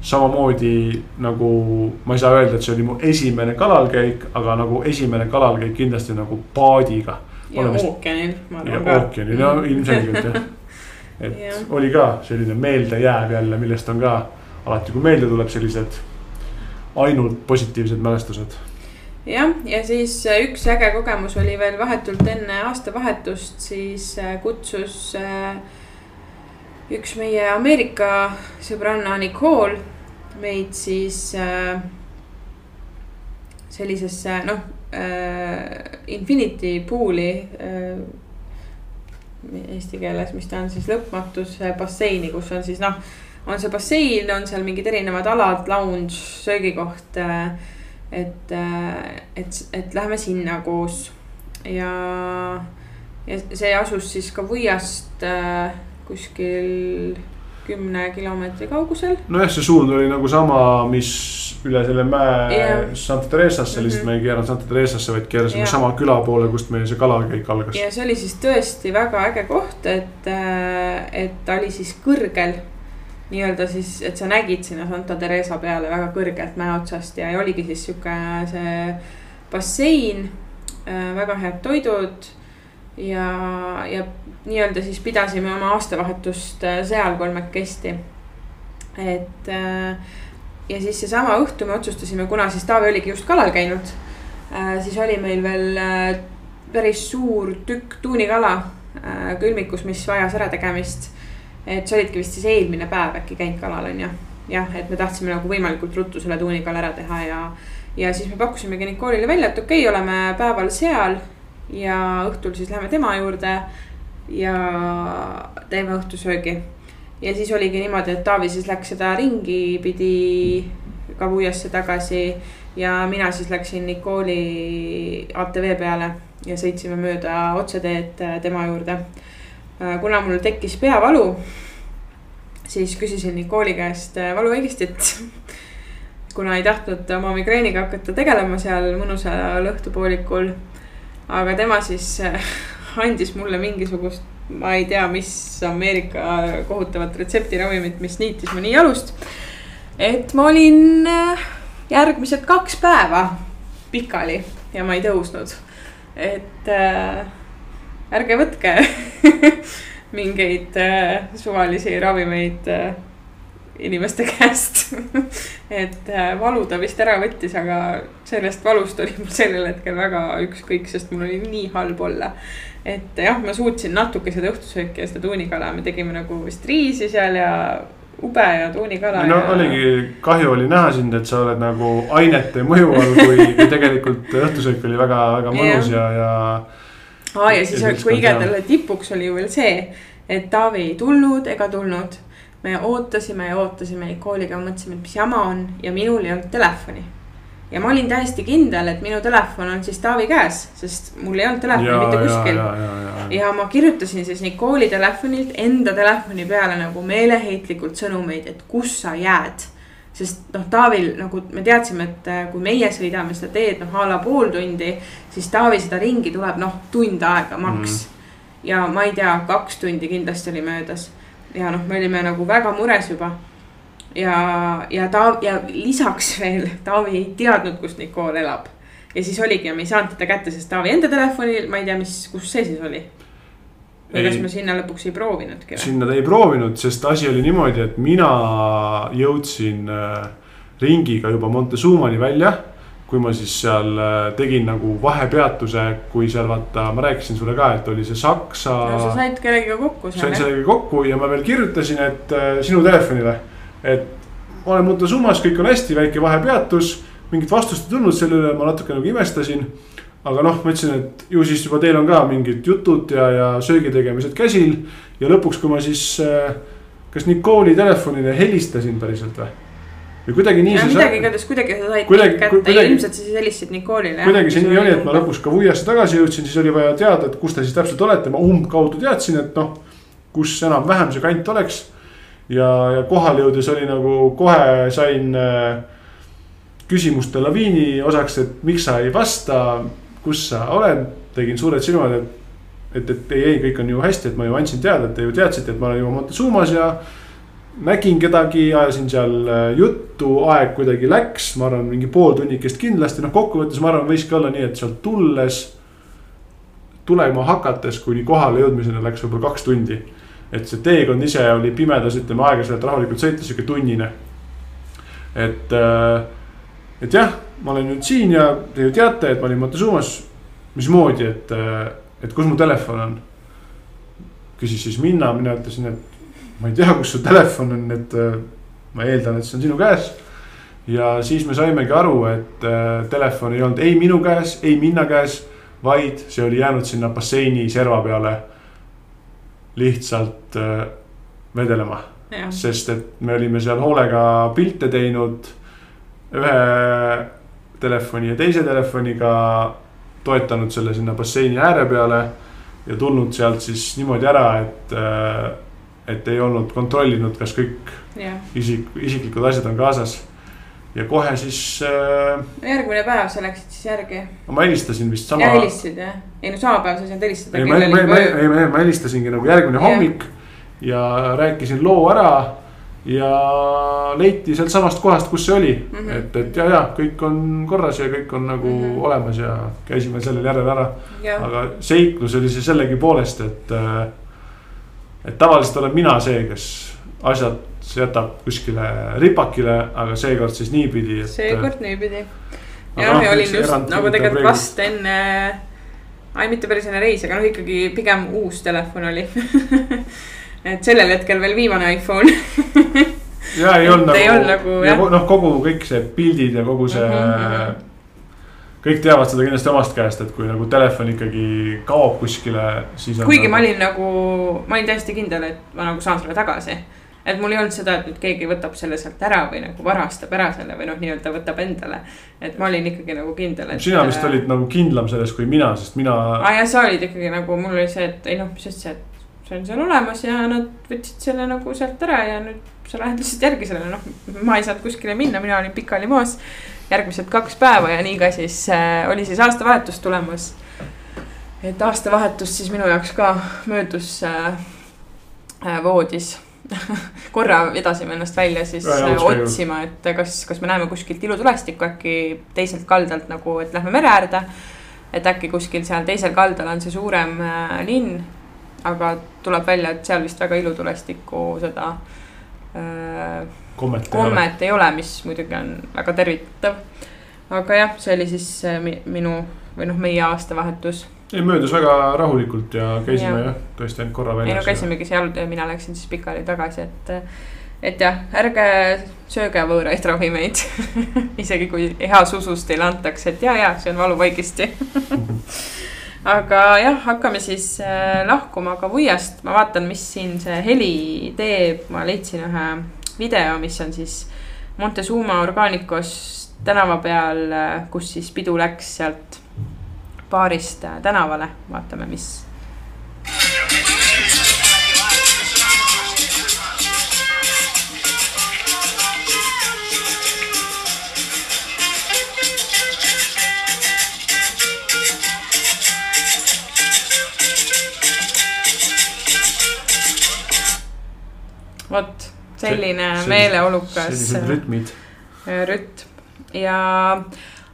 samamoodi nagu ma ei saa öelda, et see oli mu esimene kalalkäik, aga nagu esimene kalalkäik kindlasti nagu paadiga. Ja ookeanil, ma arvan ka. ookeanil, no mm. ilmselgelt jah. *laughs* et ja. oli ka selline meeldejääv jälle, millest on ka alati, kui meelde tuleb sellised ainult positiivsed mälestused. jah, ja siis äh, üks äge kogemus oli veel vahetult enne aastavahetust, siis äh, kutsus äh, üks meie Ameerika sõbranna Nicole meid siis sellisesse noh äh, infinity pool'i äh, eesti keeles, mis ta on siis lõpmatuse basseini, kus on siis noh, on see bassein, on seal mingid erinevad alad, lounge, söögikoht äh,. et äh,, et, et lähme sinna koos ja, ja see asus siis Kavuiast äh, kuskil kümne kilomeetri kaugusel. nojah, see suund oli nagu sama, mis üle selle mäe yeah. Santa Teresasse mm, -hmm. lihtsalt me ei keeranud Santa Teresasse, vaid keerasime yeah. sama küla poole, kust meil see kalakäik algas. ja see oli siis tõesti väga äge koht, et, äh, et ta oli siis kõrgel. nii-öelda siis, et sa nägid sinna Santa Teresa peale väga kõrgelt mäe otsast ja, oligi siis sihuke see bassein, äh, väga head toidud ja, ja nii-öelda siis pidasime oma aastavahetust äh, seal kolmekesti. et äh, ja siis seesama õhtu me otsustasime, kuna siis Taavi oligi just kalal käinud, äh, siis oli meil veel päris suur tükk tuunikala külmikus, mis vajas ärategemist. et sa olidki vist siis eelmine päev äkki käinud kalal on ju, jah, et me tahtsime nagu võimalikult ruttu selle tuunikala ära teha ja ja siis me pakkusimegi Nicole'ile välja, et okei okay,, oleme päeval seal ja õhtul siis läheme tema juurde ja teeme õhtusöögi. ja siis oligi niimoodi, et Taavi siis läks seda ringi pidi Kavuiasse tagasi ja mina siis läksin Nicole'i ATV peale ja sõitsime mööda otseteed äh, tema juurde. Äh, kuna mul tekkis peavalu, siis küsisin Nicole'i käest äh, valuvaigistit *laughs* kuna ei tahtnud oma migreeniga hakata tegelema seal mõnusal õhtupoolikul aga tema siis andis mulle mingisugust, ma ei tea, mis Ameerika kohutavat retseptiravimit, mis niitis mu nii jalust. et ma olin äh, järgmised kaks päeva pikali ja ma ei tõusnud. et äh, ärge võtke *laughs* mingeid äh, suvalisi ravimeid äh, inimeste *laughs* käest et äh, valu ta vist ära võttis, aga sellest valust oli mul sellel hetkel väga ükskõik, sest mul oli nii halb olla. et jah, ma suutsin natuke seda õhtusööki ja seda tuunikala, me tegime nagu vist riisi seal ja ube ja tuunikala. no ja... oligi, kahju oli näha sind, et sa oled nagu ainete mõju all, kui, *laughs* kui tegelikult õhtusöök oli väga, väga mõnus ja, ja. aa ja siis kõige selle tipuks oli ju veel see, et Taavi ei tulnud ega tulnud me ootasime ja ootasime Nicole'iga, mõtlesime, et mis jama on ja minul ei olnud telefoni. ja ma olin täiesti kindel, et minu telefon on siis Taavi käes, sest mul ei olnud telefoni ja, mitte kuskil. Ja, ja, ja, ja ma kirjutasin siis Nicole'i telefonilt enda telefoni peale nagu meeleheitlikult sõnumeid, et kus sa jääd. Sest noh, Taavil nagu me teadsime, et äh, kui meie sõidame seda teed noh a la pool tundi, siis Taavi seda ringi tuleb noh, tund aega maks. Mm.. ja ma ei tea, kaks tundi kindlasti oli möödas ja noh, me olime nagu väga mures juba. ja, ja ta ja lisaks veel Taavi ei teadnud, kus Nicole elab. ja siis oligi ja me ei saanud teda kätte, sest Taavi enda telefonil, ma ei tea, mis, kus see siis oli. või kas me sinna lõpuks ei proovinudki või? sinna ta ei proovinud, sest asi oli niimoodi, et mina jõudsin äh, ringiga juba Montezumani välja kui ma siis seal äh, tegin nagu vahepeatuse, kui seal vaata, ma rääkisin sulle ka, et oli see Saksa. sa said kellegagi kokku sain kellegagi kokku ja ma veel kirjutasin, et äh, sinu telefonile, et ma olen Montezumas, kõik on hästi, väike vahepeatus. mingit vastust ei tulnud, selle üle ma natuke nagu imestasin. aga noh, ma ütlesin, et ju siis juba teil on ka mingid jutud ja, ja söögi tegemised käsil. ja lõpuks, kui ma siis äh, kas Nicole'i telefonile helistasin päriselt või? Või kuidagi nii ja midagi igatahes kuidagi sa said Kuidagi- kätte kuidagi- ilmselt sa siis helistasid Nicole'ile. kuidagi see nii oli, et ma lõpuks ka Vuiasse tagasi jõudsin, siis oli vaja teada, et kus te siis täpselt olete, ma umbkaudu teadsin, et noh. kus enam-vähem see kant oleks. ja, ja kohale jõudes oli nagu kohe sain äh, küsimuste laviini osaks, et miks sa ei vasta, kus sa oled, tegin suured silmad, et. et, et ei, ei, kõik on ju hästi, et ma ju andsin teada, et te ju teadsite, et ma olen juba Montezumas ja nägin kedagi, ajasin seal äh, juttu, aeg kuidagi läks, ma arvan, mingi pool tunnikest kindlasti, noh, kokkuvõttes ma arvan, võiski olla nii, et sealt tulles. tulema hakates kuni kohale jõudmiseni läks võib-olla kaks tundi. et see teekond ise oli pimedas, ütleme aeglaselt rahulikult sõita, sihuke tunnine. et, et jah, ma olen nüüd siin ja te ju teate, et ma olin Montezumas. mismoodi, et, et kus mu telefon on? küsis siis Minna, mina ütlesin, et ma ei tea, kus su telefon on, et äh, ma eeldan, et see on sinu käes. ja siis me saimegi aru, et äh, telefon ei olnud ei minu käes, ei Minna käes, vaid see oli jäänud sinna basseini serva peale lihtsalt äh, vedelema, sest et me olime seal hoolega pilte teinud ühe telefoni ja teise telefoniga toetanud selle sinna basseini ääre peale ja tulnud sealt siis niimoodi ära, et, et ei olnud kontrollinud, kas kõik jah. isik, isiklikud asjad on kaasas. ja kohe siis äh, järgmine päev sa läksid siis järgi ma helistasin vist sama ja. helistasid jah? ei no sama päev sa ei saanud helistada. ei, ma, ma, ma, ei, ma, ma helistasingi nagu järgmine Jah. hommik ja rääkisin loo ära ja leiti sealtsamast kohast, kus see oli mm. -hmm. et, et ja, ja kõik on korras ja kõik on nagu mm. -hmm. olemas ja käisime sellel järel ära. aga seiklus oli see sellegipoolest, et, et tavaliselt olen mina see, kes asjad jätab kuskile ripakile, aga seekord siis niipidi, et. seekord niipidi. Jah, noh, ja olin eks just nagu tegelikult vast enne, ai mitte päris enne reisi, aga noh, ikkagi pigem uus telefon oli. *laughs* et sellel hetkel veel viimane iPhone. ja ei olnud *laughs* Et ei olnud nagu, nagu, ja jah. noh, kogu kõik see pildid ja kogu see mm. Mhm. Kõik teavad seda kindlasti omast käest, et kui nagu telefon ikkagi kaob kuskile, siis kuigi ma olin nagu, ma olin täiesti kindel, et ma nagu saan selle tagasi. et mul ei olnud seda, et nüüd keegi võtab selle sealt ära või nagu varastab ära selle või noh, nii-öelda võtab endale. et ma olin ikkagi nagu kindel, et. sina vist olid nagu kindlam selles kui mina, sest mina aa ah, jah, sa olid ikkagi nagu, mul oli see, et ei noh, mis asja, et see on seal olemas ja nad võtsid selle nagu sealt ära ja nüüd sa lähed lihtsalt järgi sellele, noh. ma ei saanud kuskile minna, mina olin pikali maas järgmised kaks päeva ja nii ka siis äh, oli siis aastavahetus tulemas. et aastavahetus siis minu jaoks ka möödus äh, äh, voodis *laughs* korra vedasime ennast välja siis Ja, äh, otsima, et kas, kas me näeme kuskilt ilutulestikku äkki teiselt kaldalt nagu, et lähme mere äärde. et äkki kuskil seal teisel kaldal on see suurem äh, linn. aga tuleb välja, et seal vist väga ilutulestikku seda äh, kommet ei ole. kommet ei ole, mis muidugi on väga tervitatav. aga jah, see oli siis äh, mi- minu või noh, meie aastavahetus. ei möödus väga rahulikult ja käisime Jah. jah, tõesti ainult korra ei no väljas. käisimegi seal ja mina läksin siis pikali tagasi, et. et jah, ärge sööge võõraid ravimeid. *laughs* isegi kui heas usus teile antakse, et ja, ja see on valuvaigisti. *laughs* aga jah, hakkame siis äh, lahkuma Kavuiast, ma vaatan, mis siin see heli teeb, ma leidsin ühe video, mis on siis Montezuma Organicos tänava peal, kus siis pidu läks sealt baarist tänavale, vaatame, mis vot selline meeleolukas sellised rütmid. äh, rütm ja,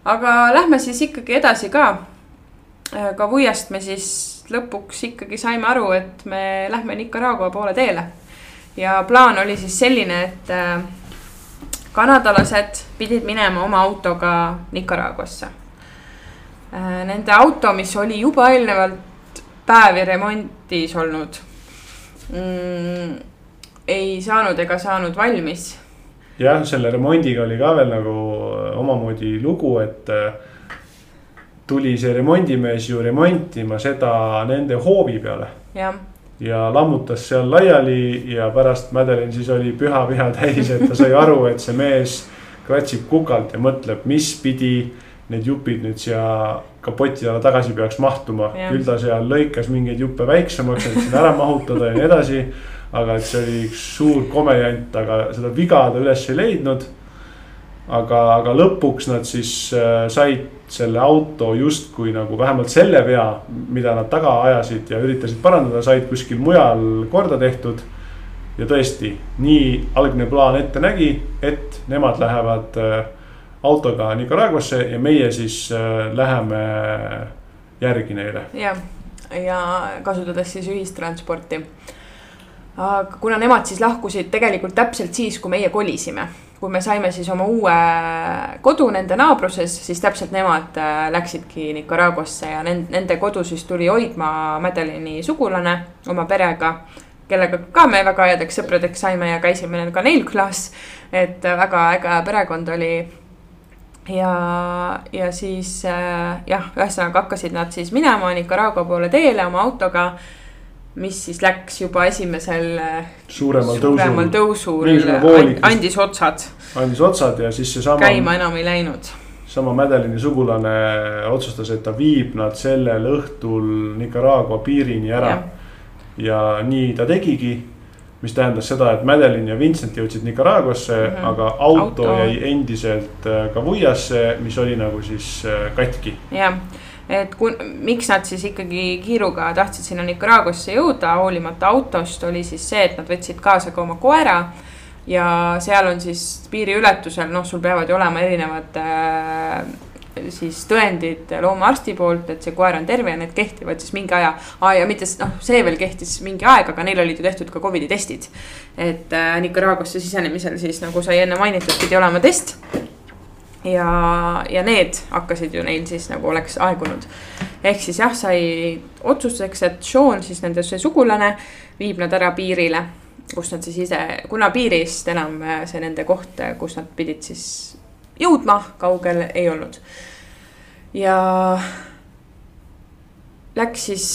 aga lähme siis ikkagi edasi ka. Kavuiast me siis lõpuks ikkagi saime aru, et me lähme Nicaragua poole teele. ja plaan oli siis selline, et äh, kanadalased pidid minema oma autoga Nicaraguasse. Nende auto, mis oli juba eelnevalt päevi remontis olnud mm,, ei saanud ega saanud valmis jah, selle remondiga oli ka veel nagu omamoodi lugu, et äh, tuli see remondimees ju remontima seda nende hoovi peale jah, ja lammutas seal laiali ja pärast Madeline siis oli püha viha täis, et ta sai aru, et see mees kratsib kukalt ja mõtleb, mis pidi need jupid nüüd siia kapoti alla tagasi peaks mahtuma. küll ta seal lõikas mingeid juppe väiksemaks, et sinna ära mahutada ja nii edasi. Aga et see oli üks suur komejant, aga seda viga ta üles ei leidnud. aga, aga lõpuks nad siis äh, said selle auto justkui nagu vähemalt selle vea, mida nad taga ajasid ja üritasid parandada, said kuskil mujal korda tehtud ja tõesti, nii algne plaan ette nägi, et nemad lähevad äh, autoga Nicaraguasse ja meie siis äh, läheme järgi neile. jah, ja kasutades siis ühistransporti. Aga kuna nemad siis lahkusid tegelikult täpselt siis, kui meie kolisime kui me saime siis oma uue kodu nende naabruses, siis täpselt nemad äh, läksidki Nicaraguasse ja nende, kodu siis tuli hoidma Madelini sugulane oma perega kellega ka me väga headeks sõpradeks saime ja käisime ka neil külas. et väga äge perekond oli. ja, ja siis äh, jah, ühesõnaga hakkasid nad siis minema Nicaragua poole teele oma autoga. Mis siis läks juba esimesel suuremal, suuremal tõusul, tõusul andis otsad. andis otsad ja siis seesama. käima enam ei läinud sama Madelini sugulane otsustas, et ta viib nad sellel õhtul Nicaragua piirini ära ja nii ta tegigi. mis tähendas seda, et Madeline ja Vincent jõudsid Nicaraguasse mm, -hmm. aga auto, auto jäi endiselt äh, Kavuiasse, mis oli nagu siis äh, katki. jah, et kun-, miks nad siis ikkagi kiiruga tahtsid sinna Nicaraguasse jõuda, hoolimata autost, oli siis see, et nad võtsid kaasa ka oma koera ja seal on siis piiriületusel, noh, sul peavad ju olema erinevad äh, siis tõendid loomaarsti poolt, et see koer on terve ja need kehtivad siis mingi aja ah,. ja mitte noh, see veel kehtis mingi aeg, aga neil olid ju tehtud ka Covidi testid. et äh, Nicaraguasse sisenemisel siis nagu sai enne mainitud, pidi olema test. Ja, ja need hakkasid ju neil siis nagu oleks aegunud. ehk siis jah, sai otsuseks, et Sean siis nende see sugulane viib nad ära piirile kus nad siis ise, kuna piirist enam äh, see nende koht, kus nad pidid siis jõudma, kaugel ei olnud. ja läks siis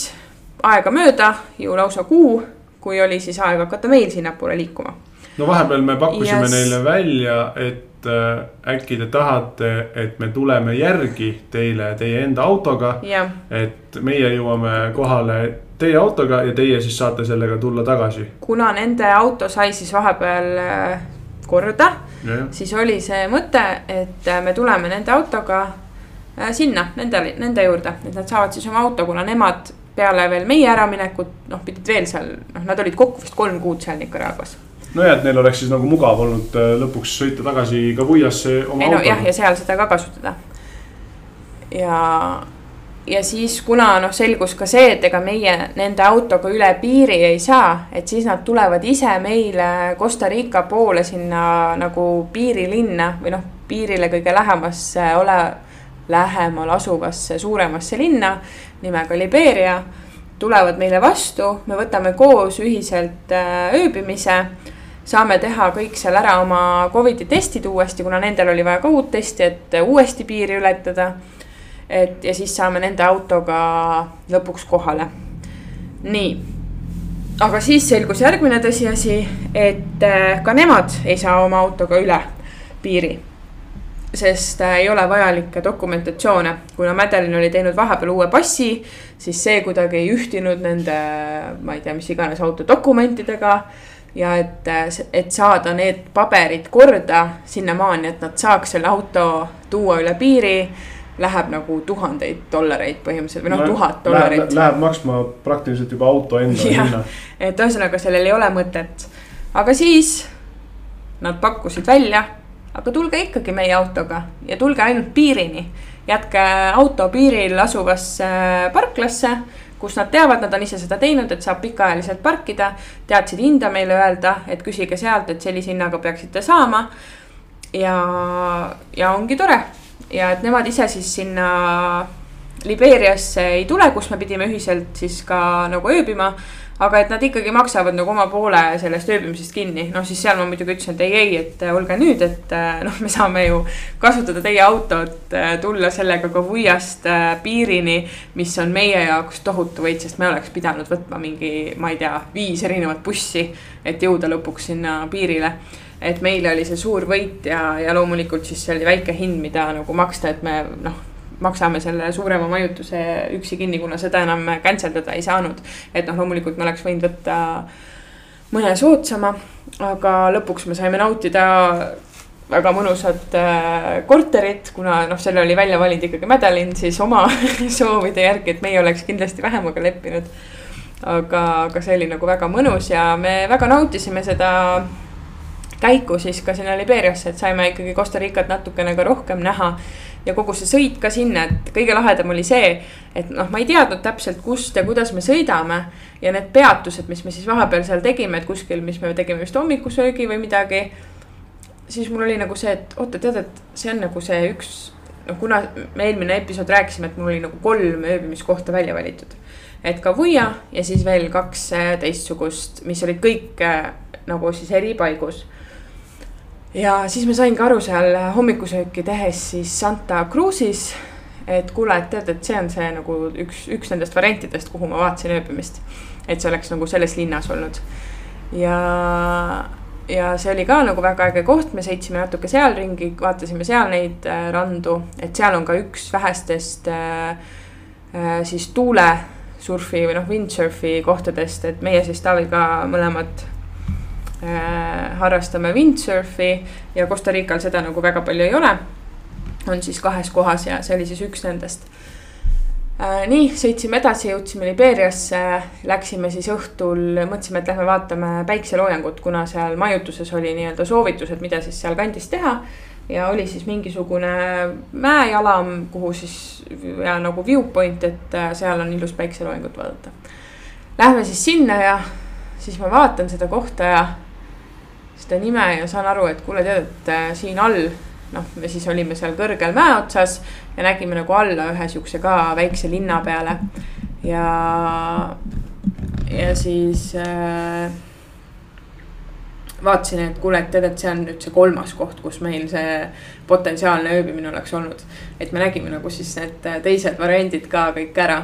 aega mööda, ju lausa kuu, kui oli siis aeg hakata meil sinnapoole liikuma. no vahepeal me pakkusime yes. neile välja, et äh, äkki te tahate, et me tuleme järgi teile teie enda autoga. Yeah.. et meie jõuame kohale teie autoga ja teie siis saate sellega tulla tagasi. kuna nende auto sai siis vahepeal äh, korda siis oli see mõte, et äh, me tuleme nende autoga sinna, nende, nende juurde, et nad saavad siis oma auto, kuna nemad peale veel meie äraminekut, noh, pidid veel seal, noh, nad olid kokku vist kolm kuud seal Nicaraguas nojah, et neil oleks siis nagu mugav olnud äh, lõpuks sõita tagasi Kavuiasse oma ei, no, autoga. jah, ja seal seda ka kasutada. ja ja siis, kuna noh, selgus ka see, et ega meie nende autoga üle piiri ei saa, et siis nad tulevad ise meile Costa Rica poole sinna nagu piirilinna või noh, piirile kõige lähemasse ole, lähemal asuvasse suuremasse linna nimega Liberia. tulevad meile vastu, me võtame koos ühiselt äh, ööbimise saame teha kõik seal ära oma Covidi testid uuesti, kuna nendel oli vaja ka uut testi, et uuesti piiri ületada et ja siis saame nende autoga lõpuks kohale. nii, aga siis selgus järgmine tõsiasi, et äh, ka nemad ei saa oma autoga üle piiri sest äh, ei ole vajalikke dokumentatsioone, kuna Madeline oli teinud vahepeal uue passi, siis see kuidagi ei ühtinud nende, ma ei tea, mis iganes auto dokumentidega. Ja et, et saada need paberid korda sinnamaani, et nad saaks selle auto tuua üle piiri läheb nagu tuhandeid dollareid põhimõtteliselt või noh no,, tuhat dollarit. Läheb maksma praktiliselt juba auto enda hinna. et ühesõnaga, sellel ei ole mõtet. aga siis nad pakkusid välja, aga tulge ikkagi meie autoga ja tulge ainult piirini. jätke auto piiril asuvasse parklasse, kus nad teavad, nad on ise seda teinud, et saab pikaajaliselt parkida. teadsid hinda meile öelda, et küsige sealt, et sellise hinnaga peaksite saama. ja, ja ongi tore ja et nemad ise siis sinna Libeeriasse ei tule, kus me pidime ühiselt siis ka nagu ööbima aga et nad ikkagi maksavad nagu oma poole sellest ööbimisest kinni, noh siis seal ma muidugi ütlesin, et ei, ei, et äh, olge nüüd, et äh, noh, me saame ju kasutada teie autot, äh, tulla sellega Kavuiast piirini. mis on meie jaoks tohutu võit, sest me oleks pidanud võtma mingi, ma ei tea, viis erinevat bussi, et jõuda lõpuks sinna piirile et meile oli see suur võit ja, ja loomulikult siis see oli väike hind, mida nagu maksta, et me noh maksame selle suurema majutuse üksi kinni, kuna seda enam cancel dada ei saanud. et noh, loomulikult me oleks võinud võtta mõne soodsama, aga lõpuks me saime nautida väga mõnusat äh, korterit, kuna noh, selle oli välja valinud ikkagi Madeline siis oma *laughs* soovide järgi, et meie oleks kindlasti vähemaga leppinud. aga, aga see oli nagu väga mõnus ja me väga nautisime seda käiku siis ka sinna Liberiasse, et saime ikkagi Costa Ricat natukene ka rohkem näha ja kogu see sõit ka sinna, et kõige lahedam oli see, et noh, ma ei teadnud täpselt, kust ja kuidas me sõidame. ja need peatused, mis me siis vahepeal seal tegime, et kuskil, mis me tegime vist hommikusöögi või midagi. siis mul oli nagu see, et oota, tead, et see on nagu see üks, noh, kuna me eelmine episood rääkisime, et mul oli nagu kolm ööbimiskohta välja valitud. et Kavuia ja siis veel kaks äh, teistsugust, mis olid kõik äh, nagu siis eri paigus ja siis ma sain ka aru seal hommikusööki tehes siis Santa Cruzis. et kuule, et tead, et see on see nagu üks, üks nendest variantidest, kuhu ma vaatasin ööbimist. et see oleks nagu selles linnas olnud. ja, ja see oli ka nagu väga äge koht, me sõitsime natuke seal ringi, vaatasime seal neid äh, randu, et seal on ka üks vähestest äh, äh, siis tuulesurfi või noh, windsurfi kohtadest, et meie siis Taaviga mõlemad harrastame windsurfi ja Costa Rical seda nagu väga palju ei ole. on siis kahes kohas ja see oli siis üks nendest äh,. nii, sõitsime edasi, jõudsime Liberiasse, läksime siis õhtul, mõtlesime, et lähme vaatame päikseloojangut, kuna seal majutuses oli nii-öelda soovitused, mida siis sealkandis teha ja oli siis mingisugune mäejalam, kuhu siis ja nagu viewpoint, et äh, seal on ilus päikseloojangut vaadata. Lähme siis sinna ja siis ma vaatan seda kohta ja seda nime ja saan aru, et kuule, tead, et äh, siin all noh, me siis olime seal kõrgel mäe otsas ja nägime nagu alla ühe siukse ka väikse linna peale. ja, ja siis äh, vaatasin, et kuule, et tead, et see on nüüd see kolmas koht, kus meil see potentsiaalne ööbimine oleks olnud. et me nägime nagu siis need teised variandid ka kõik ära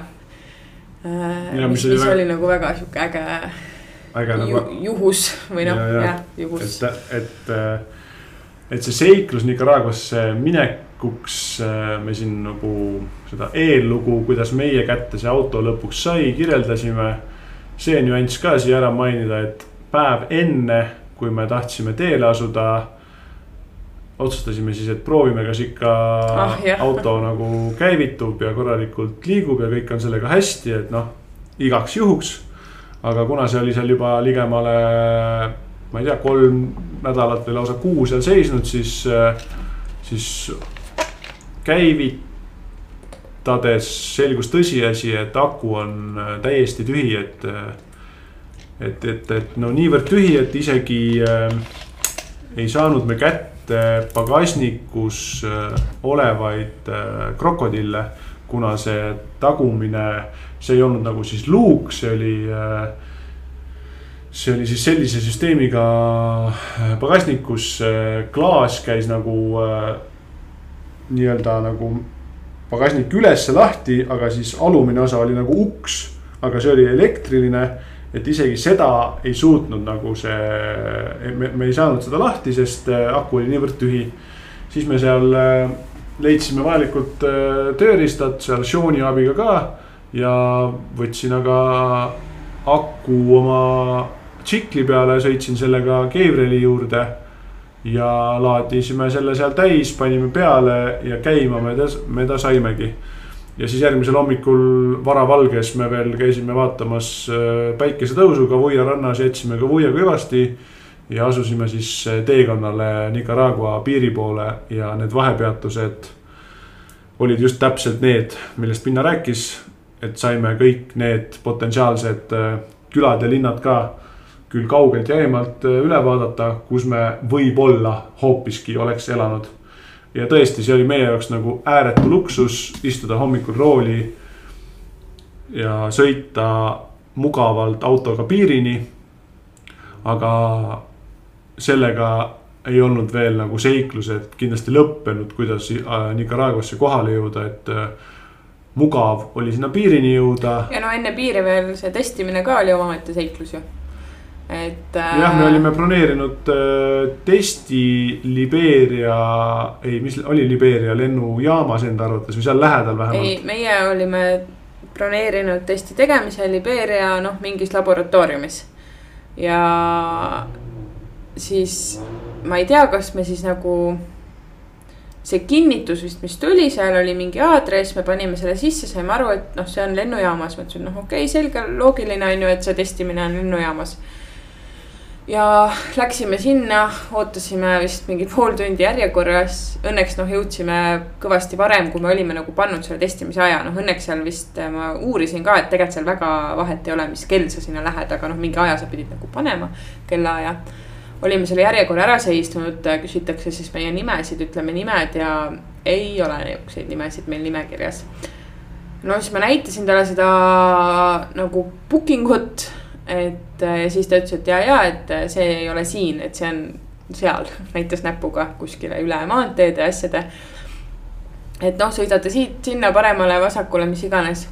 äh,. mis, mis oli, oli nagu väga sihuke äge äge nagu. juhus või noh, jah, juhus. et, et, et see seiklus Nicaraguasse minekuks me siin nagu seda eellugu, kuidas meie kätte see auto lõpuks sai, kirjeldasime. see nüanss ka siia ära mainida, et päev enne, kui me tahtsime teele asuda otsustasime siis, et proovime, kas ikka ah, jah. auto *laughs* nagu käivitub ja korralikult liigub ja kõik on sellega hästi, et noh, igaks juhuks aga kuna see oli seal juba ligemale, ma ei tea, kolm nädalat või lausa kuu seal seisnud, siis, siis käivitades selgus tõsiasi, et aku on täiesti tühi, et. et, et, et no niivõrd tühi, et isegi äh, ei saanud me kätte pagasnikus äh, olevaid äh, krokodille, kuna see tagumine see ei olnud nagu siis luuk, see oli äh, see oli siis sellise süsteemiga äh, pagasnik, kus äh, klaas käis nagu nii-öelda nagu pagasnik ülesse lahti, aga siis alumine osa oli nagu uks, aga see oli elektriline. et isegi seda ei suutnud nagu see, me, me ei saanud seda lahti, sest aku oli niivõrd tühi. siis me seal leidsime vajalikud tööriistad seal Sean'i abiga ka ja võtsin aga aku oma tsikli peale, sõitsin sellega Gabrieli juurde. ja laadisime selle seal täis, panime peale ja käima me ta, me ta saimegi. ja siis järgmisel hommikul varavalges me veel käisime vaatamas äh, päikesetõusu Kavuia rannas, jätsime Kavuia kõvasti. ja asusime siis äh, teekonnale Nicaragua piiri poole ja need vahepeatused olid just täpselt need, millest Pinna rääkis et saime kõik need potentsiaalsed äh, külad ja linnad ka küll kaugelt ja eemalt äh, üle vaadata, kus me võib-olla hoopiski oleks elanud. ja tõesti, see oli meie jaoks nagu ääretu luksus istuda hommikul rooli. ja sõita mugavalt autoga piirini. aga sellega ei olnud veel nagu seiklused kindlasti lõppenud, kuidas äh, Nicaraguasse kohale jõuda, et mugav oli sinna piirini jõuda. ja no enne piiri veel see testimine ka oli omaette seiklus ju et äh.... jah, me olime broneerinud äh, testi Libeeria, ei, mis oli Libeeria lennujaamas enda arvates või seal lähedal vähemalt? ei, meie olime broneerinud testi tegemise Libeeria noh, mingis laboratooriumis. ja siis ma ei tea, kas me siis nagu see kinnitus vist, mis tuli, seal oli mingi aadress, me panime selle sisse, saime aru, et noh, see on lennujaamas, ma ütlesin, noh, okei okay,, selge, loogiline on ju, et see testimine on lennujaamas ja läksime sinna, ootasime vist mingi pool tundi järjekorras. Õnneks noh, jõudsime kõvasti varem, kui me olime nagu pannud selle testimise aja, noh õnneks seal vist äh, ma uurisin ka, et tegelikult seal väga vahet ei ole, mis kell sa sinna lähed, aga noh, mingi aja sa pidid nagu panema, kellaaja. Olime selle järjekorra ära seisnud, küsitakse siis meie nimesid, ütleme nimed ja ei ole niisuguseid nimesid meil nimekirjas. no siis ma näitasin talle seda nagu booking ut et ja siis ta ütles, et ja, ja, et see ei ole siin, et see on seal, *laughs* näitas näpuga kuskile üle maanteede ja asjade. et noh, sõidate siit sinna paremale, vasakule, mis iganes.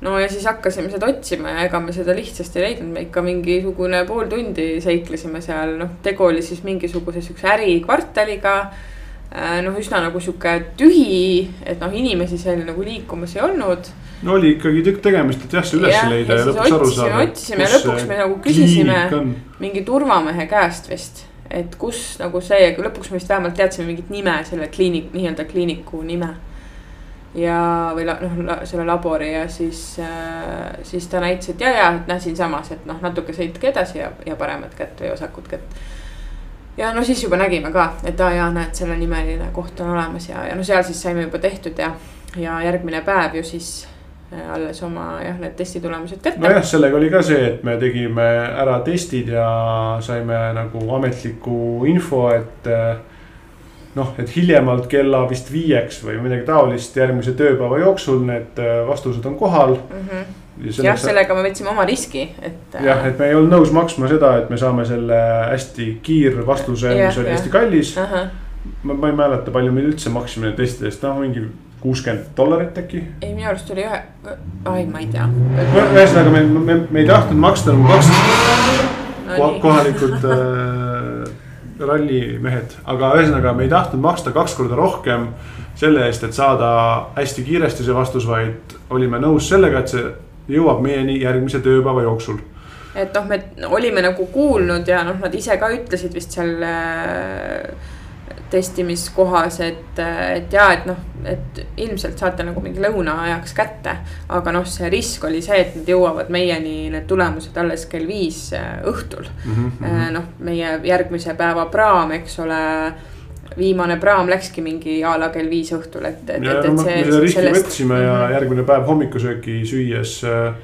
No ja siis hakkasime seda otsima ja ega me seda lihtsasti ei leidnud, me ikka mingisugune pool tundi seiklesime seal, noh, tegu oli siis mingisuguse siukse ärikvartaliga äh, noh, üsna nagu sihuke tühi, et noh, inimesi seal nagu liikumas ei olnud no oli ikkagi tükk tegemist, et jah, see üles ja, leida ja, ja lõpuks aru saada. otsisime ja lõpuks me nagu küsisime mingi turvamehe käest vist, et kus nagu see, lõpuks me vist vähemalt teadsime mingit nime, selle kliinik, nii-öelda kliiniku nime. Ja, või noh, selle labori ja siis äh,, siis ta näitas, et ja, ja, et noh, siinsamas, et noh, natuke sõitke edasi ja, ja paremat kätt või vasakut kätt ja no siis juba nägime ka, et aa jaa, näed, selle nimeline koht on olemas ja, ja no seal siis saime juba tehtud ja, ja järgmine päev ju siis Äh, alles oma jah, need testitulemused kätte. nojah, sellega oli ka see, et me tegime ära testid ja saime nagu ametliku info, et äh, noh, et hiljemalt kella vist viieks või midagi taolist järgmise tööpäeva jooksul need äh, vastused on kohal mm. -hmm. Ja jah, sellega me võtsime oma riski, et. jah, et me ei olnud nõus maksma seda, et me saame selle hästi kiirvastuse, mis oli hästi kallis uh. -huh. ma, ma ei mäleta, palju me üldse maksime testidest, noh mingi kuuskümmend dollarit äkki. ei, minu arust oli ühe, ai, ma ei tea. ühesõnaga me, me, me ei tahtnud maksta nagu kaks no, kohalikud äh, rallimehed, aga ühesõnaga me ei tahtnud maksta kaks korda rohkem selle eest, et saada hästi kiiresti see vastus, vaid olime nõus sellega, et see jõuab meieni järgmise tööpäeva jooksul. Et noh, me olime nagu kuulnud ja noh, nad ise ka ütlesid vist seal äh, testimiskohas, et, et ja, et noh, et ilmselt saate nagu mingi lõunaajaks kätte. aga noh, see risk oli see, et need jõuavad meieni, need tulemused alles kell viis äh, õhtul mm. -hmm. noh, meie järgmise päeva praam, eks ole viimane praam läkski mingi a la kell viis õhtul, et, et, et, et see. me selle riski sellest... võtsime ja -hmm. järgmine päev hommikusööki süües äh,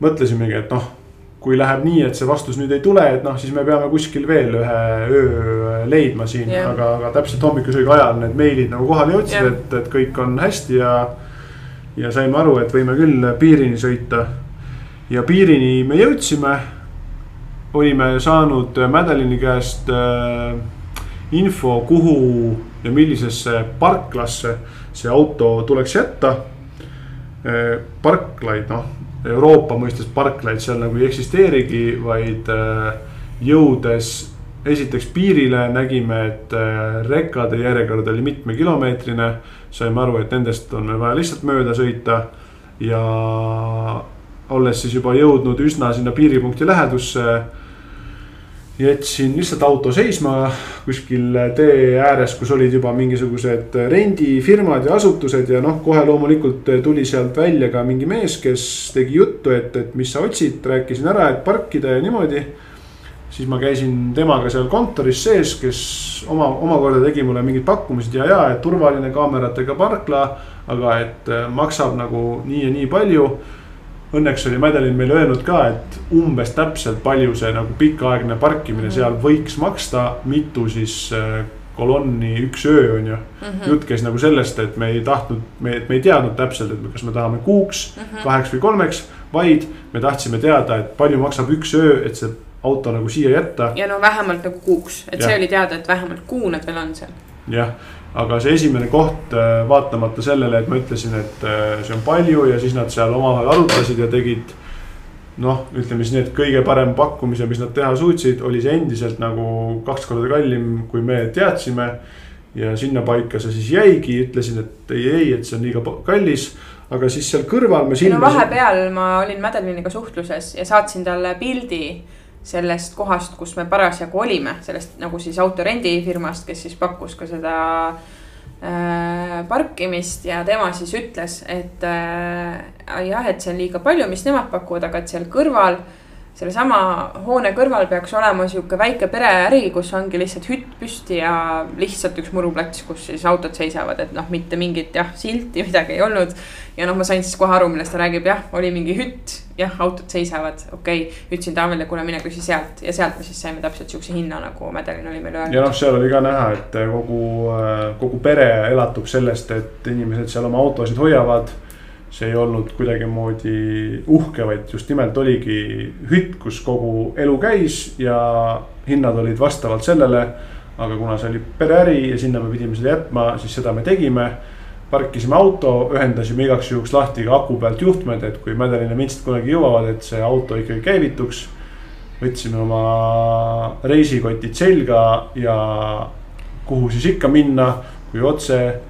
mõtlesimegi, et noh kui läheb nii, et see vastus nüüd ei tule, et noh, siis me peame kuskil veel ühe öö leidma siin yeah., aga, aga täpselt hommikusöögi ajal need meilid nagu kohale jõudsid yeah., et, et kõik on hästi ja. ja saime aru, et võime küll piirini sõita. ja piirini me jõudsime. olime saanud Madeline'i käest äh, info, kuhu ja millisesse parklasse see auto tuleks jätta äh,. parklaid, noh Euroopa mõistes parklaid seal nagu ei eksisteerigi, vaid äh, jõudes esiteks piirile nägime, et äh, rekkade järjekord oli mitmekilomeetrine. saime aru, et nendest on meil vaja lihtsalt mööda sõita ja olles siis juba jõudnud üsna sinna piiripunkti lähedusse jätsin lihtsalt auto seisma kuskil tee ääres, kus olid juba mingisugused rendifirmad ja asutused ja noh, kohe loomulikult tuli sealt välja ka mingi mees, kes tegi juttu, et, et mis sa otsid, rääkisin ära, et parkida ja niimoodi. siis ma käisin temaga seal kontoris sees, kes oma, omakorda tegi mulle mingid pakkumised ja, ja et turvaline kaameratega parkla, aga et maksab nagu nii ja nii palju õnneks oli Madeline meile öelnud ka, et umbes täpselt palju see nagu pikaaegne parkimine seal võiks maksta, mitu siis äh, kolonni üks öö, on ju mm. -hmm. jutt käis nagu sellest, et me ei tahtnud, me, me ei teadnud täpselt, et kas me tahame kuuks mm, -hmm. kaheks või kolmeks. vaid me tahtsime teada, et palju maksab üks öö, et see auto nagu siia jätta. ja no vähemalt nagu kuuks, et ja. see oli teada, et vähemalt kuu nad veel on seal. jah, aga see esimene koht, äh, vaatamata sellele, et ma ütlesin, et äh, see on palju ja siis nad seal omavahel arutasid ja tegid noh, ütleme siis nii, et kõige parem pakkumise, mis nad teha suutsid, oli see endiselt nagu kaks korda kallim, kui me teadsime. ja sinnapaika see siis jäigi, ütlesin, et ei, ei, et see on liiga kallis. aga siis seal kõrval me. no vahepeal ma olin Madeliniga suhtluses ja saatsin talle pildi sellest kohast, kus me parasjagu olime, sellest nagu siis autorendifirmast, kes siis pakkus ka seda äh, parkimist ja tema siis ütles, et äh, jah, et see on liiga palju, mis nemad pakuvad, aga et seal kõrval äh, sellesama hoone kõrval peaks olema sihuke väike pereäri, kus ongi lihtsalt hütt püsti ja lihtsalt üks muruplats, kus siis autod seisavad, et noh, mitte mingit jah, silti, *laughs* midagi ei olnud. ja noh, ma sain siis kohe aru, millest ta räägib, jah, oli mingi hütt, jah, autod seisavad, okei okay.. ütlesin Taavile, kuule, mine küsi sealt ja sealt me siis saime täpselt sihukese hinna, nagu Mädelin oli meile öelnud. ja noh, seal oli ka näha, et kogu, kogu pere elatub sellest, et inimesed seal oma autosid hoiavad see ei olnud kuidagimoodi uhke, vaid just nimelt oligi hütt, kus kogu elu käis ja hinnad olid vastavalt sellele. aga kuna see oli pereäri ja sinna me pidime seda jätma, siis seda me tegime. parkisime auto, ühendasime igaks juhuks lahti ka aku pealt juhtmed, et kui Mädelin ja Minst kunagi jõuavad, et see auto ikkagi käivituks. võtsime oma reisikotid selga ja kuhu siis ikka minna, kui otse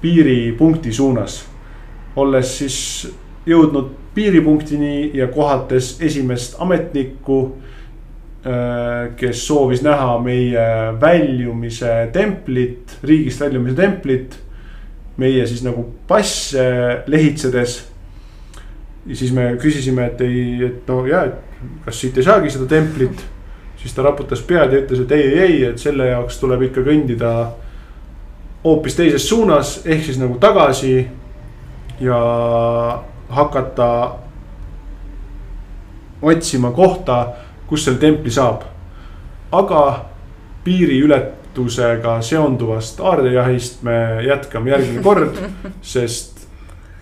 piiripunkti suunas olles siis jõudnud piiripunktini ja kohates esimest ametnikku, äh, kes soovis näha meie väljumise templit, riigist väljumise templit. meie siis nagu passe lehitsedes. ja siis me küsisime, et ei, et no ja, et kas siit ei saagi seda templit. siis ta raputas pead ja ütles, et ei, ei, ei, et selle jaoks tuleb ikka kõndida hoopis teises suunas, ehk siis nagu tagasi ja hakata otsima kohta, kus selle templi saab. aga piiriületusega seonduvast aardejahist me jätkame järgmine kord, *laughs* sest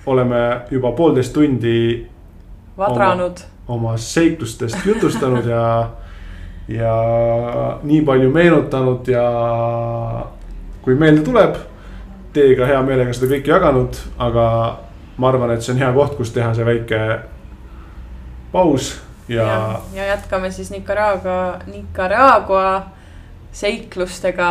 oleme juba poolteist tundi. vadranud. oma seiklustest jutustanud ja, ja nii palju meenutanud ja kui meelde tuleb teiega hea meelega seda kõike jaganud, aga ma arvan, et see on hea koht, kus teha see väike paus ja. ja, jätkame siis Nicaragua, Nicaragua seiklustega.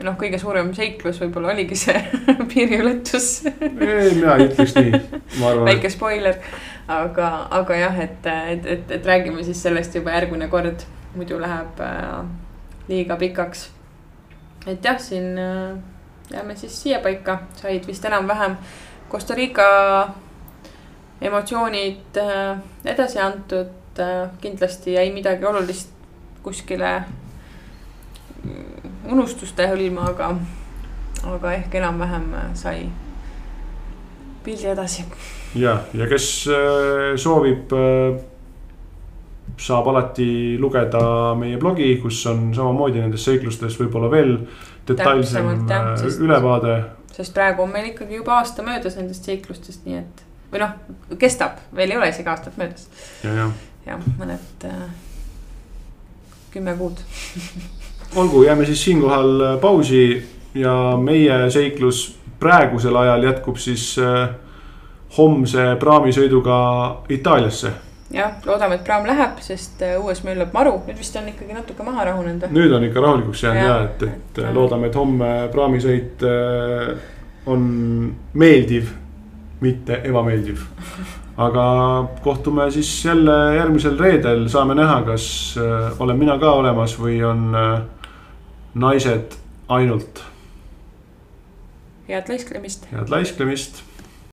noh, kõige suurem seiklus võib-olla oligi see *laughs* piiriületus ei, mina ei ütleks nii, ma arvan. väike spoiler, aga, aga jah, et, et, et, et räägime siis sellest juba järgmine kord, muidu läheb äh, liiga pikaks. et jah, siin äh, jääme siis siiapaika, said vist enam-vähem Costa Rica emotsioonid äh, edasi antud. Äh, kindlasti jäi midagi olulist kuskile mm, unustuste hõlma, aga, aga ehk enam-vähem äh, sai pildi edasi. ja, ja kes soovib, saab alati lugeda meie blogi, kus on samamoodi nendes seiklustes võib-olla veel detailsem ülevaade. sest praegu on meil ikkagi juba aasta möödas nendest seiklustest, nii et või noh, kestab, veel ei ole isegi aastat möödas. ja, ja, jah, mõned äh, kümme kuud. *laughs* Olgu, jääme siis siinkohal äh, pausi ja meie seiklus praegusel ajal jätkub siis äh, homse praamisõiduga Itaaliasse jah, loodame, et praam läheb, sest äh, õues möllab maru, nüüd vist on ikkagi natuke maha rahunenud. nüüd on ikka rahulikuks jäänud ja, ja, et, et, et äh, loodame, et homme praamisõit äh, on meeldiv, mitte ebameeldiv. aga kohtume siis jälle järgmisel reedel, saame näha, kas olen mina ka olemas või on naised ainult. head laisklemist. head laisklemist